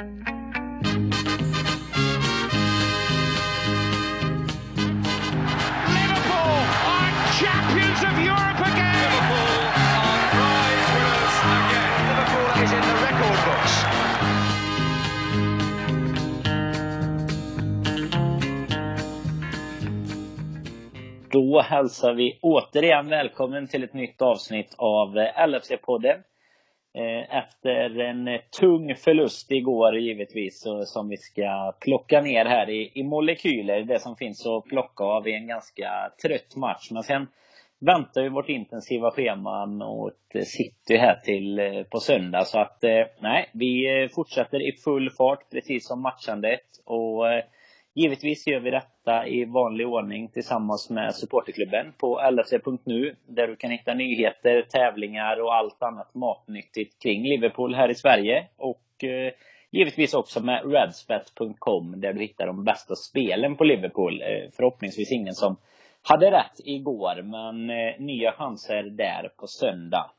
Då hälsar vi återigen välkommen till ett nytt avsnitt av eh, LFC-podden. Eh, efter en eh, tung förlust igår givetvis, som vi ska plocka ner här i, i molekyler, det som finns att plocka av i en ganska trött match. Men sen väntar ju vårt intensiva schema mot eh, City här till på söndag. Så att nej, vi fortsätter i full fart precis som matchandet. Och Givetvis gör vi detta i vanlig ordning tillsammans med supporterklubben på lse.nu, där du kan hitta nyheter, tävlingar och allt annat matnyttigt kring Liverpool här i Sverige. Och eh, givetvis också med redsbet.com där du hittar de bästa spelen på Liverpool. Eh, förhoppningsvis ingen som hade rätt igår, men eh, nya chanser där på söndag.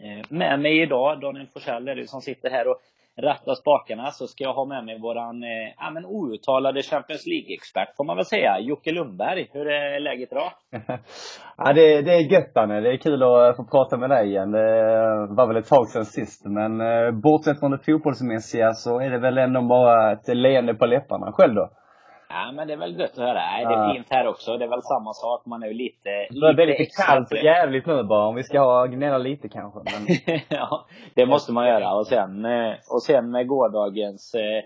Eh, med mig idag, Daniel Forsell är du som sitter här och ratta spakarna så ska jag ha med mig våran eh, ja, men outtalade Champions League-expert får man väl säga, Jocke Lundberg. Hur är läget idag? ja, det, det är gött Danne. Det är kul att få prata med dig igen. Det eh, var väl ett tag sedan sist, men eh, bortsett från det fotbollsmässiga så är det väl ändå bara ett leende på läpparna. Själv då? Ja, men det är väl gött att höra. Nej, det är fint här också. Det är väl samma sak. Man är ju lite... Det blir lite kallt och jävligt nu bara. Om vi ska ha gnälla lite kanske. Men... ja, det måste man göra. Och sen, eh, och sen med gårdagens, eh,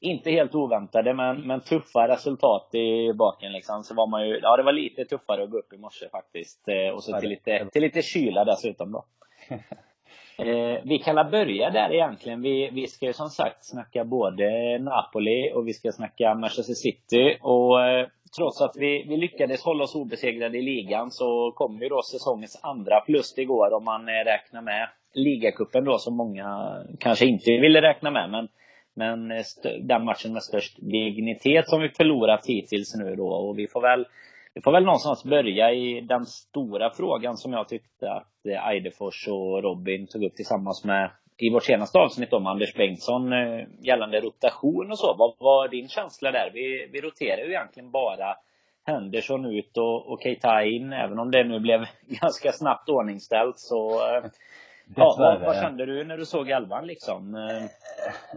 inte helt oväntade, men, men tuffa resultat i baken liksom. Så var man ju, ja det var lite tuffare att gå upp i morse faktiskt. Eh, och så till lite, till lite kyla dessutom då. Eh, vi kan börja där egentligen. Vi, vi ska ju som sagt snacka både Napoli och vi ska snacka Manchester City. Och eh, trots att vi, vi lyckades hålla oss obesegrade i ligan så kom ju då säsongens andra förlust igår om man eh, räknar med ligacupen då som många kanske inte ville räkna med. Men, men eh, den matchen med störst dignitet som vi förlorat hittills nu då. Och vi får väl vi får väl någonstans börja i den stora frågan som jag tyckte att eh, Eidefors och Robin tog upp tillsammans med i vårt senaste avsnitt om Anders Bengtsson eh, gällande rotation och så. Vad var din känsla där? Vi, vi roterar ju egentligen bara Henderson ut och, och Keita in, även om det nu blev ganska snabbt ordningställt så eh, eh, Ja, vad, kände du när du såg elvan liksom?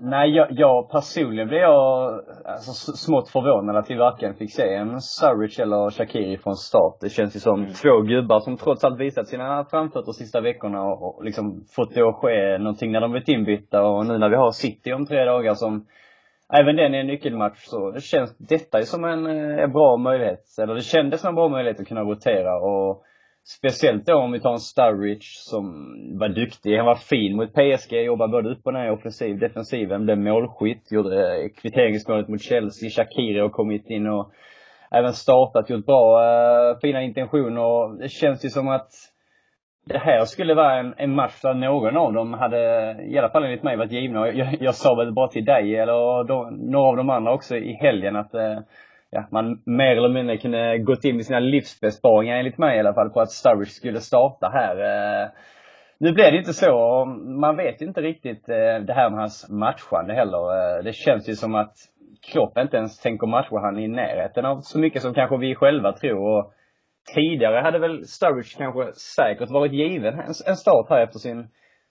Nej, jag, jag personligen blev jag alltså, smått förvånad att vi varken fick se en Surridge eller Shakiri från start. Det känns ju som mm. två gubbar som trots allt visat sina framfötter sista veckorna och, och liksom fått det att ske någonting när de blivit inbytta och nu när vi har City om tre dagar som Även den är en nyckelmatch så det känns detta är som en, en eh, bra möjlighet. Eller det kändes som en bra möjlighet att kunna rotera och Speciellt då om vi tar en Sturridge som var duktig. Han var fin mot PSG, jobbade både upp och ner offensiv, defensiven, blev målskytt, gjorde kvitteringsmålet mot Chelsea. Shakiri har kommit in och även startat, gjort bra, uh, fina intentioner. Det känns ju som att det här skulle vara en, en match där någon av dem hade, i alla fall enligt mig, varit givna. Jag, jag sa väl bara till dig, eller då, några av de andra också i helgen att uh, ja, man mer eller mindre kunde gått in med sina livsbesparingar enligt mig i alla fall på att Sturridge skulle starta här. Eh, nu blev det inte så. Man vet inte riktigt eh, det här med hans matchande heller. Eh, det känns ju som att Klopp inte ens tänker matcha han i närheten av så mycket som kanske vi själva tror. Och tidigare hade väl Sturridge kanske säkert varit given en start här efter sin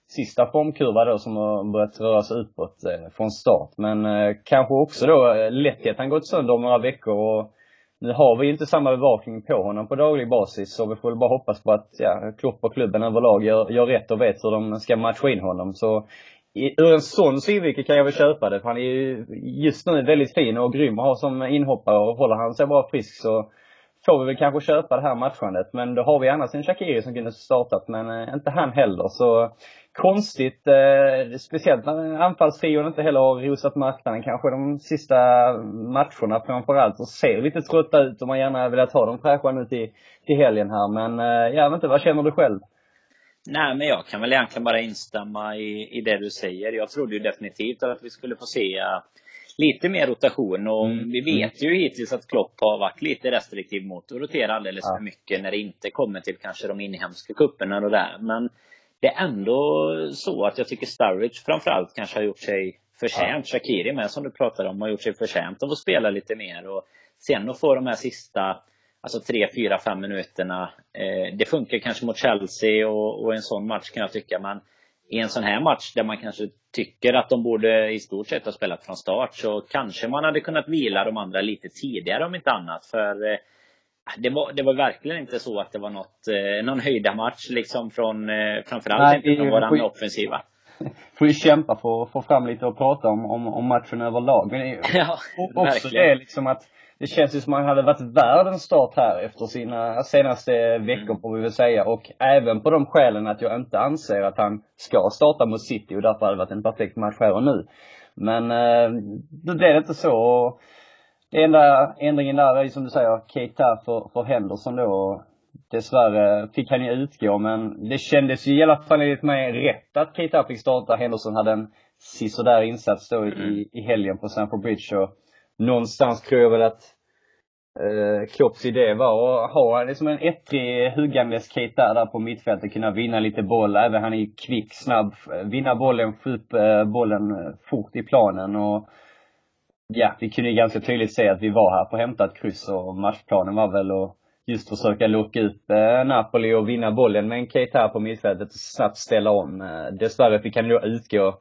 sista formkurva då som har börjat röra sig uppåt eh, från start. Men eh, kanske också då eh, lättheten gått sönder om några veckor och nu har vi inte samma bevakning på honom på daglig basis så vi får väl bara hoppas på att ja, Klopp och klubben överlag gör, gör rätt och vet hur de ska matcha in honom. Så i, ur en sån synvinkel kan jag väl köpa det för han är ju just nu väldigt fin och grym att ha som inhoppare och håller han sig bara frisk så får vi väl kanske köpa det här matchandet. Men då har vi annars en Shakiri som kunde startat men eh, inte han heller. Så konstigt, eh, speciellt när anfallstrion inte heller har rosat marknaden kanske de sista matcherna framförallt och ser lite trötta ut och man gärna velat ha dem fräscha nu till, till helgen här. Men eh, jag vet inte, vad känner du själv? Nej, men jag kan väl egentligen bara instämma i, i det du säger. Jag trodde ju definitivt att vi skulle få se lite mer rotation och mm. vi vet ju hittills att Klopp har varit lite restriktiv mot att rotera alldeles ja. för mycket när det inte kommer till kanske de inhemska kupperna och där. Men det är ändå så att jag tycker Sturridge framförallt kanske har gjort sig förtjänt. Ja. Shakiri med som du pratade om har gjort sig förtjänt av att spela lite mer. Och sen att få de här sista alltså tre, fyra, fem minuterna. Eh, det funkar kanske mot Chelsea och, och en sån match kan jag tycka. Men i en sån här match där man kanske tycker att de borde i stort sett ha spelat från start så kanske man hade kunnat vila de andra lite tidigare om inte annat. För eh, det var, det var verkligen inte så att det var något, eh, någon höjda match liksom från eh, framförallt Nej, inte från våran offensiva. Får ju kämpa för att få fram lite och prata om, om, om matchen överlag. Men det ja, också verkligen. det liksom att det känns ju som att han hade varit värd en start här efter sina senaste veckor mm. får vi väl säga. Och även på de skälen att jag inte anser att han ska starta mot City och därför hade det varit en perfekt match här och nu. Men eh, då blev det inte så. Och det enda ändringen där är ju som du säger, Keita för, för Henderson då. Dessvärre fick han ju utgå men det kändes ju i alla fall enligt mig rätt att Keita fick starta. Henderson hade en sisådär insats då i, mm. i helgen på Stamford Bridge och någonstans tror jag väl att eh, Klopps idé var att ha liksom en ettrig huggandes Keita där på mittfältet, kunna vinna lite boll. Även han är kvick, snabb, vinna bollen, få upp eh, bollen eh, fort i planen och ja, vi kunde ju ganska tydligt se att vi var här på hämtat kryss och matchplanen var väl att just försöka locka upp eh, Napoli och vinna bollen med en Keita på mittfältet och snabbt ställa om. Eh, dessvärre fick han då utgå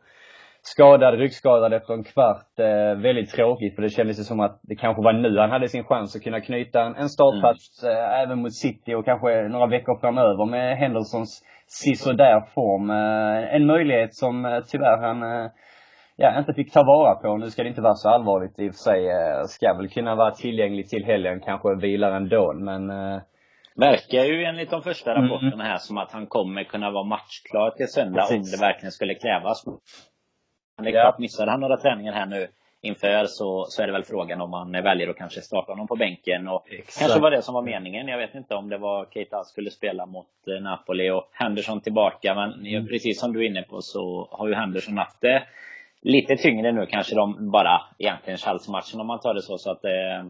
skadad, ryggskadad efter en kvart. Eh, väldigt tråkigt för det kändes som att det kanske var nu han hade sin chans att kunna knyta en, en startplats mm. eh, även mot City och kanske några veckor framöver med Hendersons sisådär form. Eh, en möjlighet som tyvärr han ja, inte fick ta vara på. Nu ska det inte vara så allvarligt i och för sig. Eh, ska väl kunna vara tillgänglig till helgen, kanske vilar ändå, men eh, Verkar ju enligt de första mm. rapporterna här som att han kommer kunna vara matchklar till söndag Precis. om det verkligen skulle krävas. Det är klart, missade han några träningar här nu inför så, så är det väl frågan om man väljer att kanske starta honom på bänken. Och Exakt. kanske var det som var meningen. Jag vet inte om det var Keita skulle spela mot eh, Napoli och Henderson tillbaka. Men mm. precis som du är inne på så har ju Henderson haft det lite tyngre nu kanske de bara egentligen Chelsea-matchen om man tar det så. Så att det eh,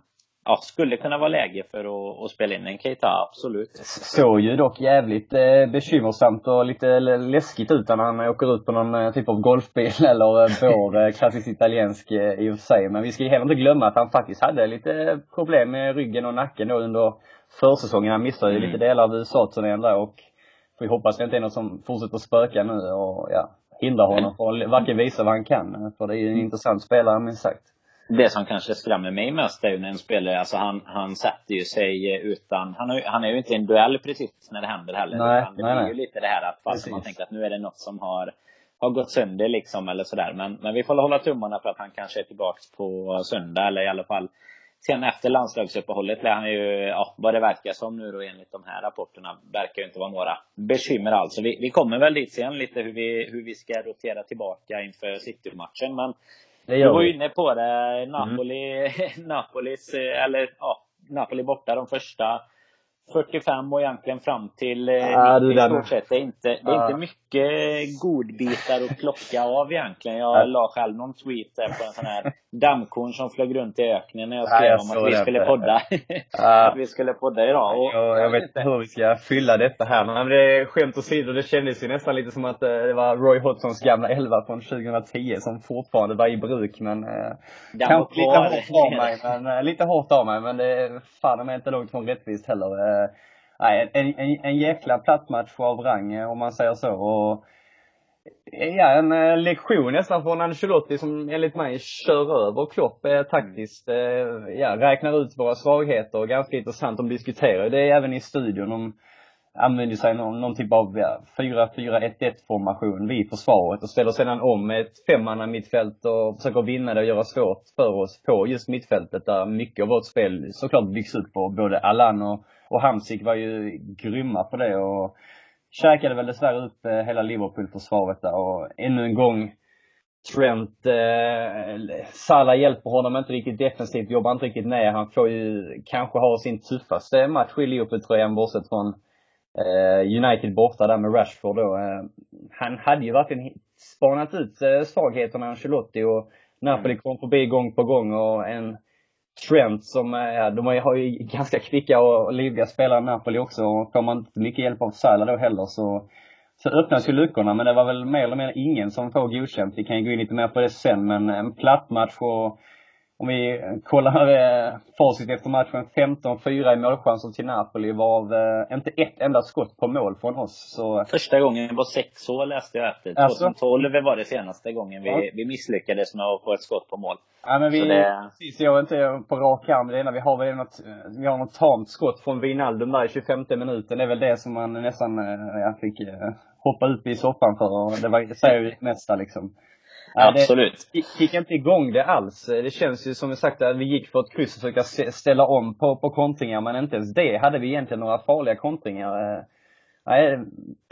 ja, skulle kunna vara läge för att, att spela in en Keita, absolut. Såg ju dock jävligt eh, bekymmersamt och lite läskigt ut när han åker ut på någon eh, typ av golfbil eller eh, vår eh, klassisk italiensk i och för sig. Men vi ska ju heller inte glömma att han faktiskt hade lite problem med ryggen och nacken då under försäsongen. Han missade ju mm. lite delar av USA-turnén där och vi hoppas att det inte är något som fortsätter spöka nu och ja, hindrar honom från att varken visa vad han kan. För det är ju en intressant spelare minst sagt. Det som kanske skrämmer mig mest är ju när en spelare, alltså han, han sätter ju sig utan, han, har, han är ju inte i en duell precis när det händer heller. Nej, utan det nej, blir nej. ju lite det här att fast man tänker att nu är det något som har, har gått sönder liksom eller sådär. Men, men vi får hålla tummarna för att han kanske är tillbaks på söndag eller i alla fall Sen efter landslagsuppehållet lär han ju, ja, vad det verkar som nu då enligt de här rapporterna, verkar ju inte vara några bekymmer alls. Vi, vi kommer väl dit sen lite hur vi, hur vi ska rotera tillbaka inför City-matchen. Men du var ju inne på det. Napoli, mm. Napolis, eller ja, Napoli borta de första 45 och egentligen fram till ja, 90 i stort sett. Det är inte, det är ja. inte mycket godbitar att plocka av egentligen. Jag ja. la själv någon tweet där på en sån här dammkorn som flög runt i öknen när jag skrev jag om att vi skulle podda. att vi skulle podda idag. Och, jag, jag vet inte hur vi ska fylla detta här. Men det är skämt åsido, det kändes ju nästan lite som att eh, det var Roy Hodgsons gamla elva från 2010 som fortfarande var i bruk. Men eh, kanske lite hårt av mig. Men, eh, lite hårt av mig. Men det är fan inte långt från rättvist heller. Eh, nej, en, en, en jäkla plattmatch av rang eh, om man säger så. Och, Ja, en eh, lektion nästan från Ancelotti som enligt mig kör över Klopp eh, taktiskt. Eh, ja, räknar ut våra svagheter och ganska intressant. De diskuterar det även i studion. De använder sig någon, någon typ av 4-4-1-1 formation vid försvaret och ställer sedan om med ett femmanna mittfält och försöker vinna det och göra svårt för oss på just mittfältet där mycket av vårt spel såklart byggs upp på. Både Allan och, och Hamsik var ju grymma på det och käkade väl dessvärre upp eh, hela Liverpool-försvaret där och ännu en gång Trent, eh, Salah hjälper honom inte riktigt defensivt, jobbar inte riktigt ner. Han får ju kanske ha sin tuffaste match i Liverpool-tröjan bortsett från United borta där med Rashford då. Eh, han hade ju verkligen spanat ut eh, svagheterna Ancelotti och Napoli mm. kom förbi gång på gång och en Trent som, ja, de har ju ganska kvicka och livliga spelare i Napoli också och får man inte mycket hjälp av Salah då heller så så öppnas ju luckorna, men det var väl mer eller mindre ingen som får godkänt. Vi kan ju gå in lite mer på det sen, men en platt match och om vi kollar eh, facit efter matchen, 15-4 i målchanser till Napoli varav eh, inte ett enda skott på mål från oss. Så... Första gången på sex år läste jag efter. 2012 alltså? var det senaste gången vi, ja. vi misslyckades med att få ett skott på mål. Ja men vi, det... precis, jag är inte på rak arm det ena. Vi har väl något, vi har något tamt skott från Wijnaldum där i 25 minuten. Det är väl det som man nästan, eh, jag fick eh, hoppa ut i soffan för och det, var, säger ju mesta liksom. Absolut. Det gick inte igång det alls. Det känns ju som sagt att vi gick för ett kryss och försöka ställa om på, på kontringar, men inte ens det hade vi egentligen några farliga kontringar. Nej,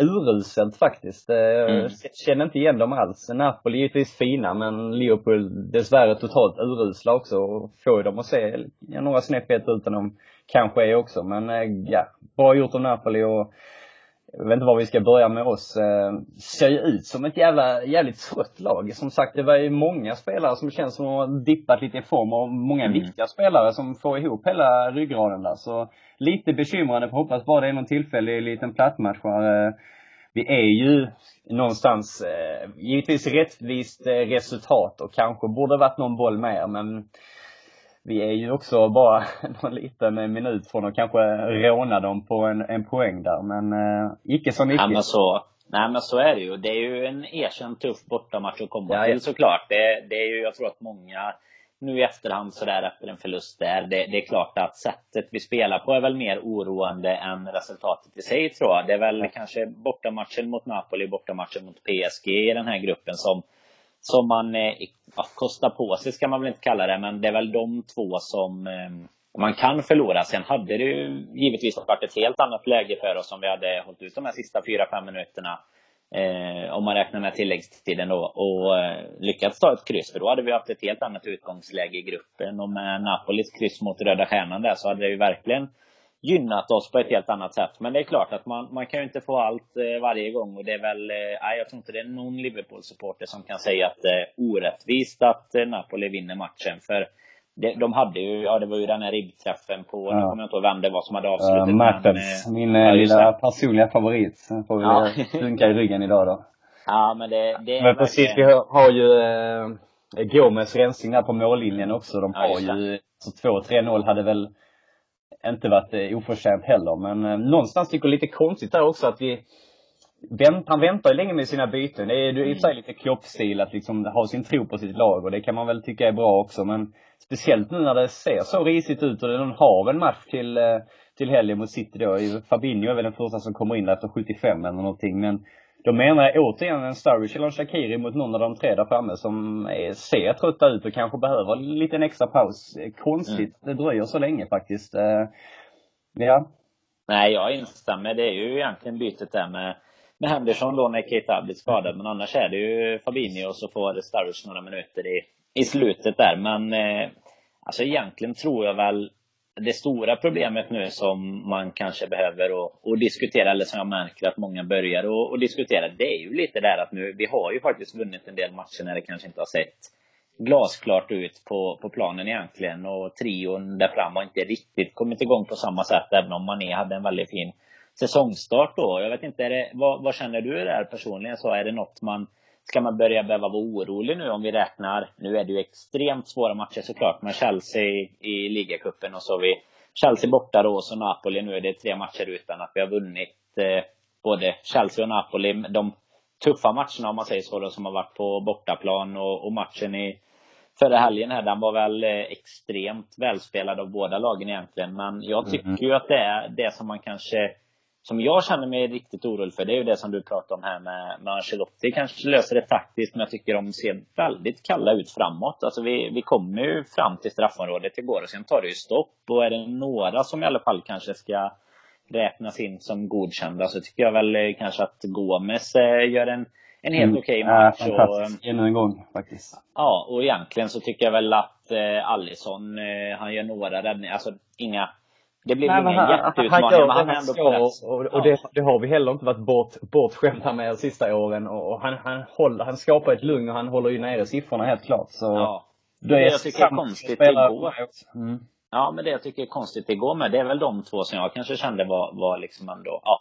uruselt faktiskt. Mm. Känner inte igen dem alls. Napoli är givetvis fina, men Liverpool dessvärre totalt urusla också. Och får dem att se några snäppheter utan de kanske är också. Men ja, bra gjort av Napoli och jag vet inte var vi ska börja med oss, eh, ser ju ut som ett jävla, jävligt trött lag. Som sagt, det var ju många spelare som känns som att ha dippat lite i form och många mm. viktiga spelare som får ihop hela ryggraden där. Så lite bekymrande, får hoppas bara det är någon tillfällig liten plattmatch. Eh, vi är ju någonstans, eh, givetvis rättvist eh, resultat och kanske borde varit någon boll mer, men vi är ju också bara någon liten minut från att kanske råna dem på en, en poäng där. Men eh, icke som icke. Ja, men så, nej men så är det ju. Det är ju en erkänt tuff bortamatch att komma ja, till såklart. Det, det är ju, jag tror att många nu i efterhand sådär efter en förlust där. Det, det, är klart att sättet vi spelar på är väl mer oroande än resultatet i sig tror jag. Det är väl kanske bortamatchen mot Napoli, bortamatchen mot PSG i den här gruppen som som man eh, ja, kostar på sig ska man väl inte kalla det, men det är väl de två som eh, man kan förlora. Sen hade det ju givetvis varit ett helt annat läge för oss om vi hade hållit ut de här sista 4-5 minuterna. Eh, om man räknar med tilläggstiden då och eh, lyckats ta ett kryss. För då hade vi haft ett helt annat utgångsläge i gruppen. Och med Napolis kryss mot Röda Stjärnan där så hade det ju verkligen gynnat oss på ett helt annat sätt. Men det är klart att man, man kan ju inte få allt eh, varje gång och det är väl, eh, jag tror inte det är någon Liverpool-supporter som kan säga att det är orättvist att eh, Napoli vinner matchen. För det, de hade ju, ja det var ju den här ribbträffen på, ja. nu kommer jag inte ihåg vem det var som hade avslutat. Uh, Mertens, min ja, lilla personliga favorit. Sen får vi ja. funka i ryggen idag då. Ja men det, det Men precis, vi har, har ju eh, Gomes rensning där på mållinjen också. De har ju, så 2-3-0 hade väl inte varit eh, oförtjänt heller. Men eh, någonstans tycker jag lite konstigt där också att vi vänt, han väntar ju länge med sina byten. Det är ju i och för sig mm. lite kloppstil att liksom ha sin tro på sitt lag och det kan man väl tycka är bra också. Men speciellt nu när det ser så risigt ut och de har en match till, eh, till helgen mot City då. Fabinho är väl den första som kommer in där efter 75 eller någonting. Men då menar jag återigen en Sturridge eller en Shakiri mot någon av de tre där framme som ser trötta ut och kanske behöver en liten extra paus. Konstigt mm. det dröjer så länge faktiskt. Uh, ja. Nej, jag instämmer. Det är ju egentligen bytet där med, med Henderson då när Keita blir skadad. Men annars är det ju Fabinho och så får Sturridge några minuter i, i slutet där. Men eh, alltså egentligen tror jag väl det stora problemet nu som man kanske behöver och, diskutera, eller som jag märker att många börjar och, och diskutera, det är ju lite där att nu, vi har ju faktiskt vunnit en del matcher när det kanske inte har sett glasklart ut på, på planen egentligen och trion där fram har inte riktigt kommit igång på samma sätt även om Mané hade en väldigt fin säsongstart då. Jag vet inte, är det, vad, vad känner du där personligen? Så är det något man Ska man börja behöva vara orolig nu om vi räknar, nu är det ju extremt svåra matcher såklart, men Chelsea i ligacupen och så har vi Chelsea borta då och så Napoli. Nu är det tre matcher utan att vi har vunnit eh, både Chelsea och Napoli. De tuffa matcherna om man säger så då, som har varit på bortaplan och, och matchen i förra helgen här, den var väl eh, extremt välspelad av båda lagen egentligen. Men jag tycker mm. ju att det är det som man kanske som jag känner mig riktigt orolig för, det är ju det som du pratade om här med, med Ancelotti. Kanske löser det taktiskt, men jag tycker de ser väldigt kalla ut framåt. Alltså vi, vi kommer ju fram till straffområdet igår och sen tar det ju stopp. Och är det några som i alla fall kanske ska räknas in som godkända så tycker jag väl eh, kanske att Gomes eh, gör en, en helt mm. okej okay match. Ja, fantastiskt. Ännu en gång faktiskt. Ja, och egentligen så tycker jag väl att eh, Allison, eh, han gör några räddningar. Alltså inga det blir ingen jätteutmaning, men han är ändå på rätt. Och, och det, det, har vi heller inte varit bort, bortskämda med de sista åren. Och, och han, han, håller, han skapar ett lugn och han håller ju nere siffrorna helt klart. Så ja. Det, det jag tycker är konstigt igår. Mm. Ja, men det jag tycker är konstigt igår med, det är väl de två som jag kanske kände var, var liksom ändå, ja.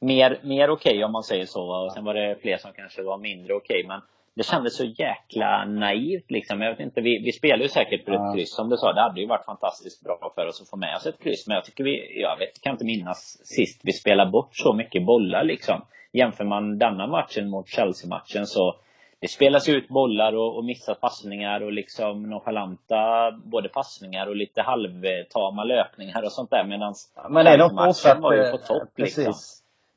mer, mer okej okay, om man säger så. Och sen var det fler som kanske var mindre okej. Okay, men det kändes så jäkla naivt liksom. Jag vet inte, vi, vi spelar ju säkert för ett ja. kryss som du sa. Det hade ju varit fantastiskt bra för oss att få med oss ett kryss. Men jag tycker vi, jag vet, kan inte minnas sist vi spelade bort så mycket bollar liksom. Jämför man denna matchen mot Chelsea-matchen så det spelas ut bollar och, och missas passningar och liksom nonchalanta både passningar och lite halvtama löpningar och sånt där medans Men är de fortsatt var ju på topp liksom.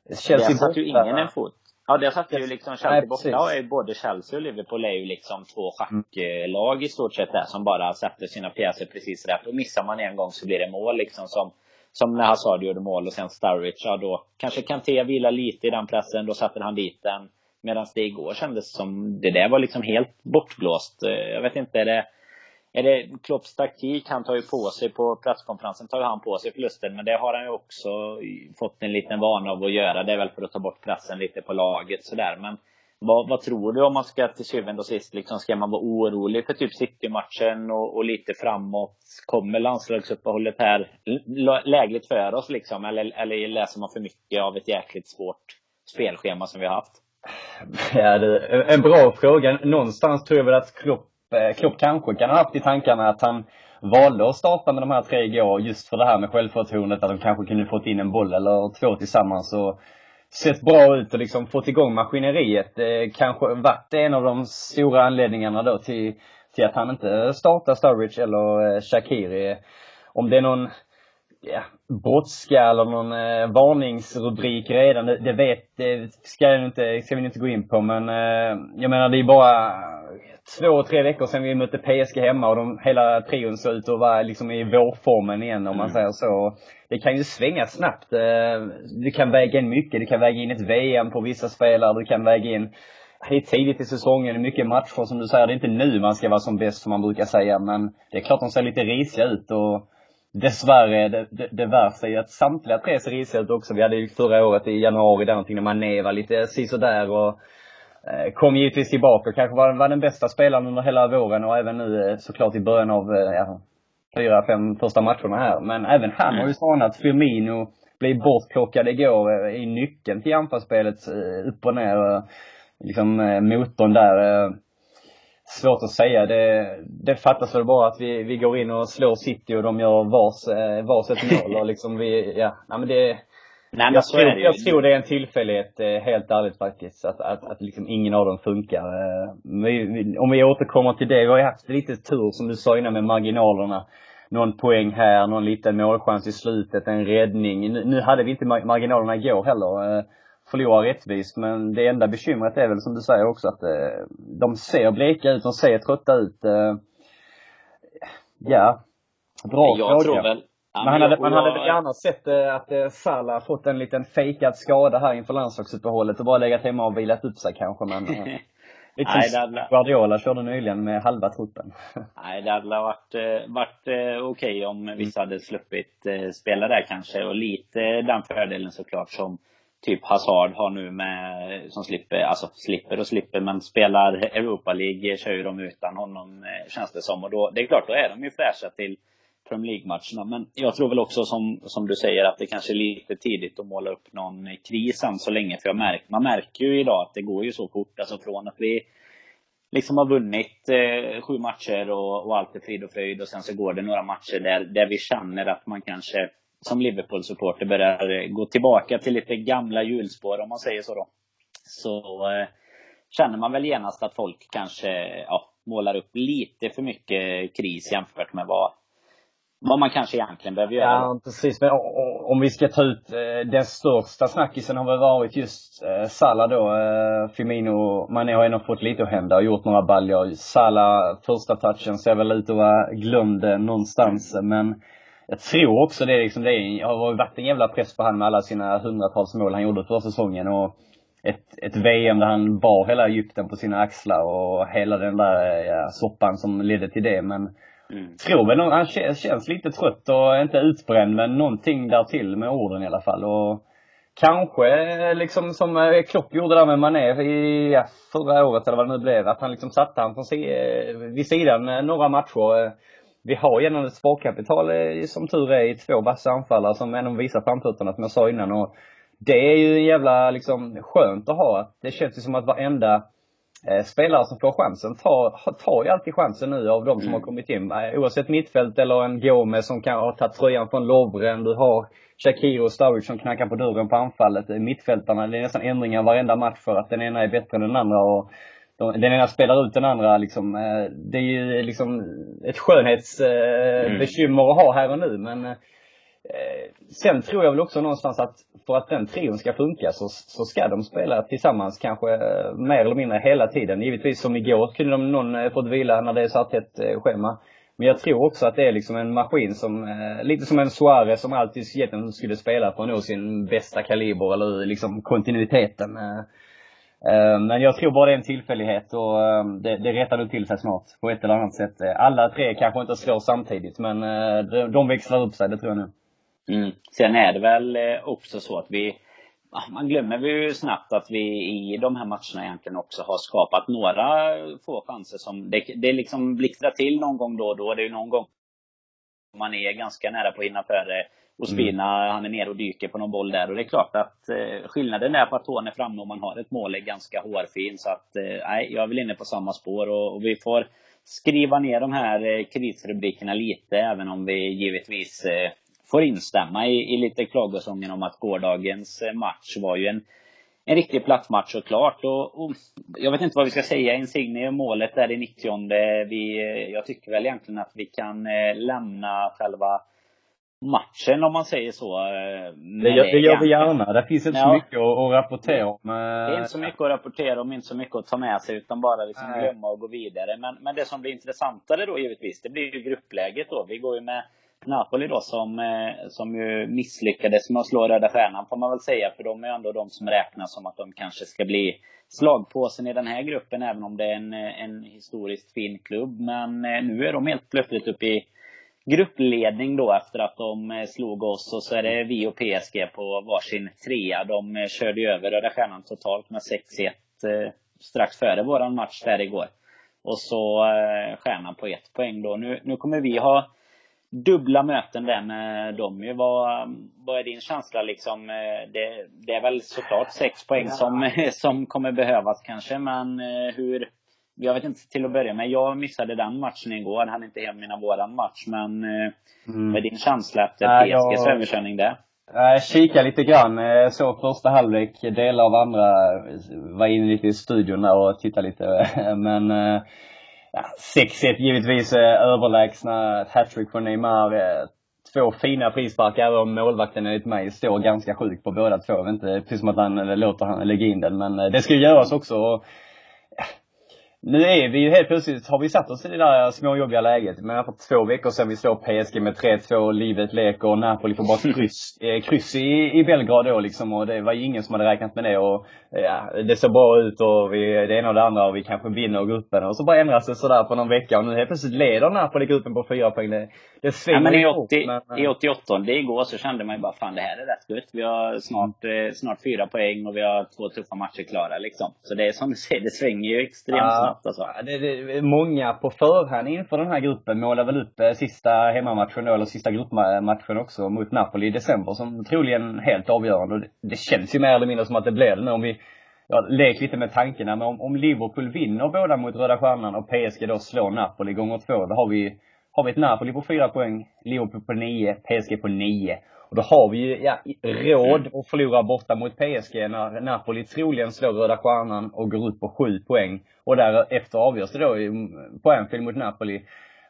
Chelsea Där satt ju ingen en fot. Ja, det satt ju liksom Chelsea borta och är både Chelsea och Liverpool är ju liksom två schacklag i stort sett där som bara sätter sina pjäser precis rätt. Och missar man en gång så blir det mål liksom som som när Hazard gjorde mål och sen Sturridge, ja då kanske Kanté vila lite i den pressen, då satte han dit den. Medan det igår kändes som, det där var liksom helt bortblåst. Eh, jag vet inte, är det, är det Klopps taktik? Han tar ju på sig på presskonferensen, tar ju han på sig förlusten. Men det har han ju också fått en liten vana av att göra. Det är väl för att ta bort pressen lite på laget sådär. Men vad, vad, tror du om man ska till syvende och sist, liksom, ska man vara orolig för typ City-matchen och, och, lite framåt? Kommer landslagsuppehållet här lägligt för oss liksom? Eller, eller läser man för mycket av ett jäkligt svårt spelschema som vi har haft? Ja, det är en bra fråga. Någonstans tror jag väl att Klopp, Eh, Klopp kanske kan ha haft i tankarna att han valde att starta med de här tre igår just för det här med självförtroendet, att de kanske kunde fått in en boll eller två tillsammans och sett bra ut och liksom fått igång maskineriet. Kanske varit en av de stora anledningarna då till, till att han inte startar Sturridge eller eh, Shakiri. Om det är någon ja, brådska eller någon eh, varningsrubrik redan, det, det vet, det ska, jag inte, ska vi inte gå in på men eh, jag menar det är bara två, tre veckor sedan vi mötte PSG hemma och de, hela trion såg ut att vara liksom i vårformen igen om man mm. säger så. Det kan ju svänga snabbt. Eh, du kan väga in mycket. Du kan väga in ett VM på vissa spelare. Du kan väga in det är tidigt i säsongen, mycket matcher som du säger. Det är inte nu man ska vara som bäst som man brukar säga. Men det är klart de ser lite risiga ut och dessvärre, det, det, det värsta är ju att samtliga tre ser risiga ut också. Vi hade ju förra året i januari där någonting när man var lite sisådär och eh, kom givetvis tillbaka och kanske var, var den bästa spelaren under hela våren och även nu eh, såklart i början av eh, ja, fyra, fem första matcherna här. Men även han har ju spanat. Firmino blev bortplockad igår i nyckeln till anfallsspelet upp och ner. Liksom motorn där. Svårt att säga. Det, det fattas väl bara att vi, vi går in och slår City och de gör vars, varsitt mål och liksom vi, ja, nej men det Nej, jag, tror, jag tror det är en tillfällighet, eh, helt ärligt faktiskt, att, att, att liksom ingen av dem funkar. Eh, om vi återkommer till det, vi har ju haft lite tur som du sa innan med marginalerna. Någon poäng här, någon liten målchans i slutet, en räddning. Nu, nu hade vi inte marginalerna igår heller. Eh, förlora rättvist, men det enda bekymret är väl som du säger också att de ser bleka ut, de ser trötta ut. Ja, bra jag fråga. Tror väl, men han hade, man hade väl gärna sett eh, att eh, Salah fått en liten fejkad skada här inför landslagsuppehållet och bara legat hemma och vilat upp sig kanske men eh, Lite Nej, som hade... Guardiola körde nyligen med halva truppen. Nej, det hade varit, varit okej okay om vissa hade sluppit spela där kanske. Och lite den fördelen såklart som typ Hazard har nu med, som slipper, alltså slipper och slipper, men spelar Europa League kör ju de utan honom eh, känns det som. Och då, det är klart, då är de ju fräscha till Premier League-matcherna. Men jag tror väl också som, som du säger att det kanske är lite tidigt att måla upp någon kris än så länge. För jag märker, man märker ju idag att det går ju så fort. Alltså från att vi liksom har vunnit eh, sju matcher och, och allt är frid och fröjd och sen så går det några matcher där, där vi känner att man kanske som Liverpool-supporter börjar gå tillbaka till lite gamla hjulspår om man säger så då. Så eh, känner man väl genast att folk kanske ja, målar upp lite för mycket kris jämfört med vad vad man kanske egentligen behöver göra. Ja, precis. Men om vi ska ta ut eh, den största snackisen har väl varit just eh, Salah då. Eh, Firmino, Mané har ändå fått lite att hända och gjort några baljor. Salah, första touchen ser väl ut att vara glömd eh, någonstans. Men jag tror också det liksom, det har varit en jävla press på honom med alla sina hundratals mål han gjorde förra säsongen. Och ett, ett VM där han bar hela Egypten på sina axlar och hela den där ja, soppan som ledde till det. Men Mm. Tror väl han känns, känns lite trött och inte utbränd men någonting där till med orden i alla fall. Och kanske liksom som eh, Klopp gjorde där med Mané i ja, förra året eller vad det nu blev. Att han liksom satte han från vid sidan eh, några matcher. Vi har genom ett sparkapital som tur är i två vassa anfallare som ändå visar framfötterna som jag sa innan. Och det är ju jävla liksom skönt att ha. Det känns ju som att varenda eh, spelare som får chansen tar, tar ju alltid chansen nu av de som mm. har kommit in. Eh, oavsett mittfält eller en Gomez som kan ha tagit tröjan från Lovren. Du har Shakiro och Sturridge som knackar på dörren på anfallet. Mittfältarna, det är nästan ändringar varenda match för att den ena är bättre än den andra. Och den ena spelar ut den andra liksom. Eh, det är ju liksom ett skönhetsbekymmer mm. att ha här och nu men eh, sen tror jag väl också någonstans att för att den trion ska funka så, så ska de spela tillsammans kanske eh, mer eller mindre hela tiden. Givetvis som igår kunde de någon fått vila när det är så ett schema. Men jag tror också att det är liksom en maskin som, lite som en Suarez som alltid egentligen skulle spela för att nå sin bästa kaliber eller liksom kontinuiteten. Eh, men jag tror bara det är en tillfällighet och ehm, det, det rättar nog till sig snart på ett eller annat sätt. Eh, alla tre kanske inte slår samtidigt men eh, de växlar upp sig, det tror jag nu. Mm. Sen är det väl också så att vi ah, man glömmer ju snabbt att vi i de här matcherna egentligen också har skapat några få chanser som det, det liksom blixtrar till någon gång då och då. Det är ju någon gång man är ganska nära på att hinna före och Spina, mm. han är nere och dyker på någon boll där. Och det är klart att eh, skillnaden är på att tån är framme och man har ett mål är ganska hårfin. Så att, eh, nej, jag är väl inne på samma spår. Och, och vi får skriva ner de här eh, krisrubrikerna lite, även om vi givetvis eh, får instämma i, i lite klagosången om att gårdagens eh, match var ju en en riktig plattmatch såklart. Och, och, jag vet inte vad vi ska säga. Insigne målet där i 90 vi, eh, Jag tycker väl egentligen att vi kan eh, lämna själva matchen om man säger så. Eh, det gör, det gör vi gärna. Det finns inte ja. så mycket att, att rapportera om. Det är inte så mycket att rapportera om, inte så mycket att ta med sig utan bara liksom glömma och gå vidare. Men, men det som blir intressantare då givetvis, det blir ju gruppläget då. Vi går ju med Napoli då som, eh, som ju misslyckades med att slå Röda Stjärnan får man väl säga. För de är ändå de som räknas som att de kanske ska bli slagpåsen i den här gruppen. Även om det är en, en historiskt fin klubb. Men eh, nu är de helt plötsligt uppe i gruppledning då efter att de eh, slog oss. Och så är det vi och PSG på varsin trea. De körde ju över Röda Stjärnan totalt med 6-1 strax före våran match där igår. Och så Stjärnan på ett poäng då. Nu, nu kommer vi ha dubbla möten där med dem ju. Vad, vad är din känsla liksom? Eh, det, det är väl såklart sex poäng som, som kommer behövas kanske, men eh, hur? Jag vet inte till att börja med. Jag missade den matchen igår. Han inte hem mina våran match. Men eh, mm. vad är din känsla efter PSGs jag... överkörning där? Jag kikade lite grann, såg första halvlek, delar av andra, var inne lite i studion där och tittade lite. Men ja, 6-1 givetvis eh, överlägsna. Hattrick från Neymar. Eh, två fina frisparkar, även om målvakten enligt mig står ganska sjuk på båda två. Inte, precis som att han låter han lägga in den. Men eh, det ska ju göras också. Nu är vi ju helt plötsligt, har vi satt oss i det där småjobbiga läget. Men för två veckor sedan vi slår PSG med 3-2, livet leker och Napoli får bara kryss, eh, kryss i, i Belgrad då liksom. Och det var ju ingen som hade räknat med det. Och ja, det såg bra ut och vi, det ena och det andra och vi kanske vinner gruppen. Och så bara ändras det sådär på någon vecka och nu helt plötsligt leder Napoli gruppen på fyra poäng. Det, det ja, men i, 80, ihop, men, i 88 det igår så kände man ju bara fan det här är rätt gött. Vi har snart, eh, snart fyra poäng och vi har två tuffa matcher klara liksom. Så det är som du säger, det svänger ju extremt ja, snabbt alltså. Det, det, många på förhand inför den här gruppen målar väl upp eh, sista hemmamatchen då, eller sista gruppmatchen också mot Napoli i december som troligen helt avgörande. Och det, det känns ju mer eller mindre som att det blir det nu om vi ja, lek lite med tankarna, men om, om Liverpool vinner båda mot Röda Stjärnan och PSG då slår Napoli gånger två, då har vi har vi ett Napoli på fyra poäng, Liverpool på nio, PSG på nio. Och då har vi ju ja, råd att förlora borta mot PSG när Napoli troligen slår Röda Stjärnan och går upp på sju poäng. Och därefter avgörs det då på Anfield mot Napoli.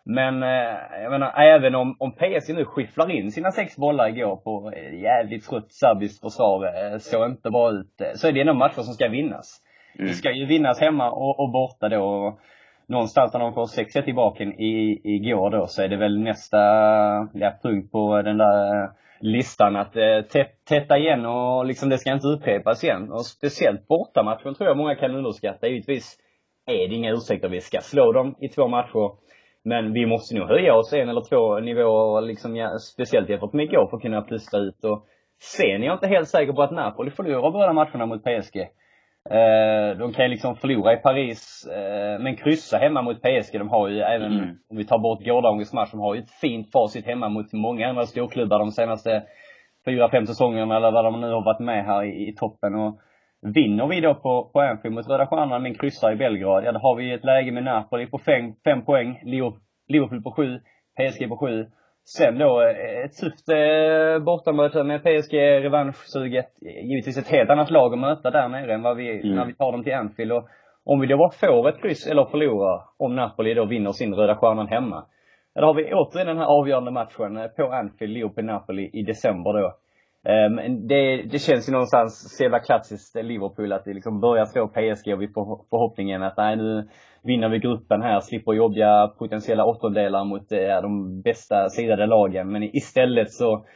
Men eh, jag menar, även om, om PSG nu skifflar in sina sex bollar igår på jävligt trött serbiskt försvar, eh, såg inte bra ut, eh, så är det ändå matcher som ska vinnas. Mm. Det ska ju vinnas hemma och, och borta då någonstans när de får 6-1 i baken i, igår då så är det väl nästa ja, punkt på den där listan att eh, tätta igen och liksom det ska inte upprepas igen. Och speciellt bortamatchen tror jag många kan underskatta. Givetvis är det inga ursäkter. Vi ska slå dem i två matcher. Men vi måste nog höja oss en eller två nivåer, liksom, ja, speciellt jämfört med igår, för att kunna pusta ut. Och sen är jag inte helt säker på att Napoli förlorar båda matcherna mot PSG. Eh, de kan liksom förlora i Paris, eh, men kryssa hemma mot PSG. De har ju även, mm. om vi tar bort gårdagens match, de har ju ett fint facit hemma mot många andra storklubbar de senaste fyra, fem säsongerna eller vad de nu har varit med här i, i toppen. Och vinner vi då på, på Anfield mot Röda Stjärnan men kryssar i Belgrad, ja då har vi ett läge med Napoli på fem, fem poäng, Liverpool på sju, PSG på sju. Sen då eh, ett tufft eh, bortamöte med PSG, revanschsuget. Givetvis ett helt annat lag att möta där nere än vad vi, mm. när vi tar dem till Anfield. Och om vi då bara får ett kryss eller förlorar, om Napoli då vinner sin Röda Stjärnan hemma. Då har vi återigen den här avgörande matchen eh, på Anfield, Liverpool-Napoli i december då. Um, det, det känns ju någonstans så jävla klassiskt Liverpool att vi liksom börjar slå PSG och vi får förhoppningen att nej nu vinner vi gruppen här, slipper jobbiga potentiella åttondelar mot eh, de bästa sidade lagen. Men istället så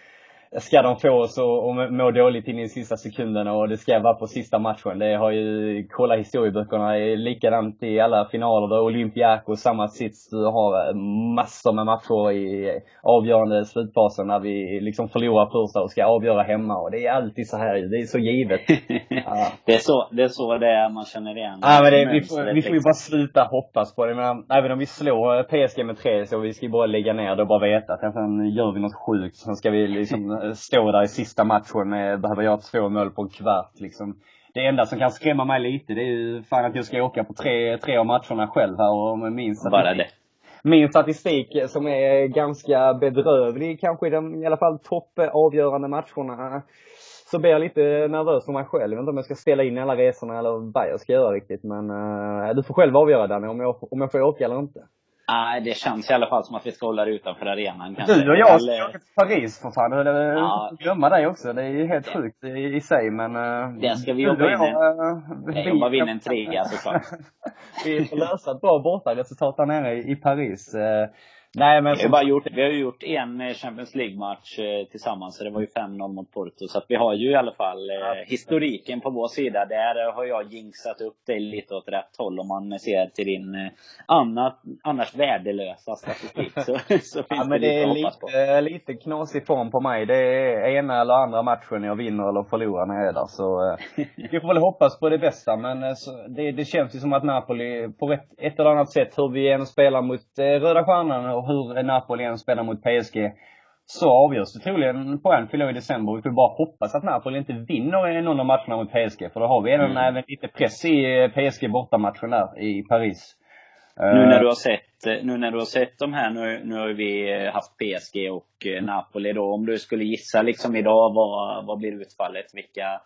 ska de få oss att må dåligt in i sista sekunderna och det ska vara på sista matchen. Det har ju, kolla historieböckerna, är likadant i alla finaler. Där Olympiakos, samma sits. Du har massor med matcher i avgörande slutfasen när vi liksom förlorar första och ska avgöra hemma. Och det är alltid så här det är så givet. ja. det, är så, det är så det är, man känner igen Ja men det, vi, får, vi får ju bara sluta hoppas på det. Men även om vi slår PSG med tre så vi ska ju bara lägga ner det och bara veta att sen gör vi något sjukt. Sen ska vi liksom stå där i sista matchen med, behöver göra två mål på en kvart liksom. Det enda som kan skrämma mig lite, det är ju fan att jag ska åka på tre, tre av matcherna själv här och med min statistik. Bara det. Min statistik som är ganska bedrövlig kanske i de, i alla fall topp avgörande matcherna. Så blir jag lite nervös för mig själv. Jag vet inte om jag ska ställa in alla resorna eller vad jag ska göra riktigt. Men uh, du får själv avgöra Danny, om jag, om jag får åka eller inte. Nej, det känns i alla fall som att vi ska hålla det utanför arenan kanske. Du och jag ska åka till Paris för fan. Du ja. glömma dig också. Det är ju helt sjukt i, i sig men... Uh, det ska vi jobba in en... Jag jobbar in en trea såklart. vi får lösa ett bra bortaresultat där nere i, i Paris. Nej, men vi, har bara gjort, vi har ju gjort en eh, Champions League-match eh, tillsammans, så det var ju 5-0 mot Porto. Så att vi har ju i alla fall eh, historiken på vår sida. Där har jag jinxat upp dig lite åt rätt håll om man ser till din eh, annat, annars värdelösa statistik. Så, så ja, men det, det är lite, lite knasig form på mig. Det är ena eller andra matchen jag vinner eller förlorar när jag är där. Så eh, vi får väl hoppas på det bästa. Men eh, så, det, det känns ju som att Napoli på ett, ett eller annat sätt, hur vi än spelar mot eh, Röda Stjärnan och hur Napoli än spelar mot PSG så avgörs det troligen på Anfield i december. Vi får bara hoppas att Napoli inte vinner någon av matcherna mot PSG. För då har vi mm. även lite press i PSG bortamatchen där i Paris. Nu när du har sett, nu när du har sett de här, nu, nu har vi haft PSG och eh, Napoli då. Om du skulle gissa liksom idag, vad, vad blir utfallet? Vilka,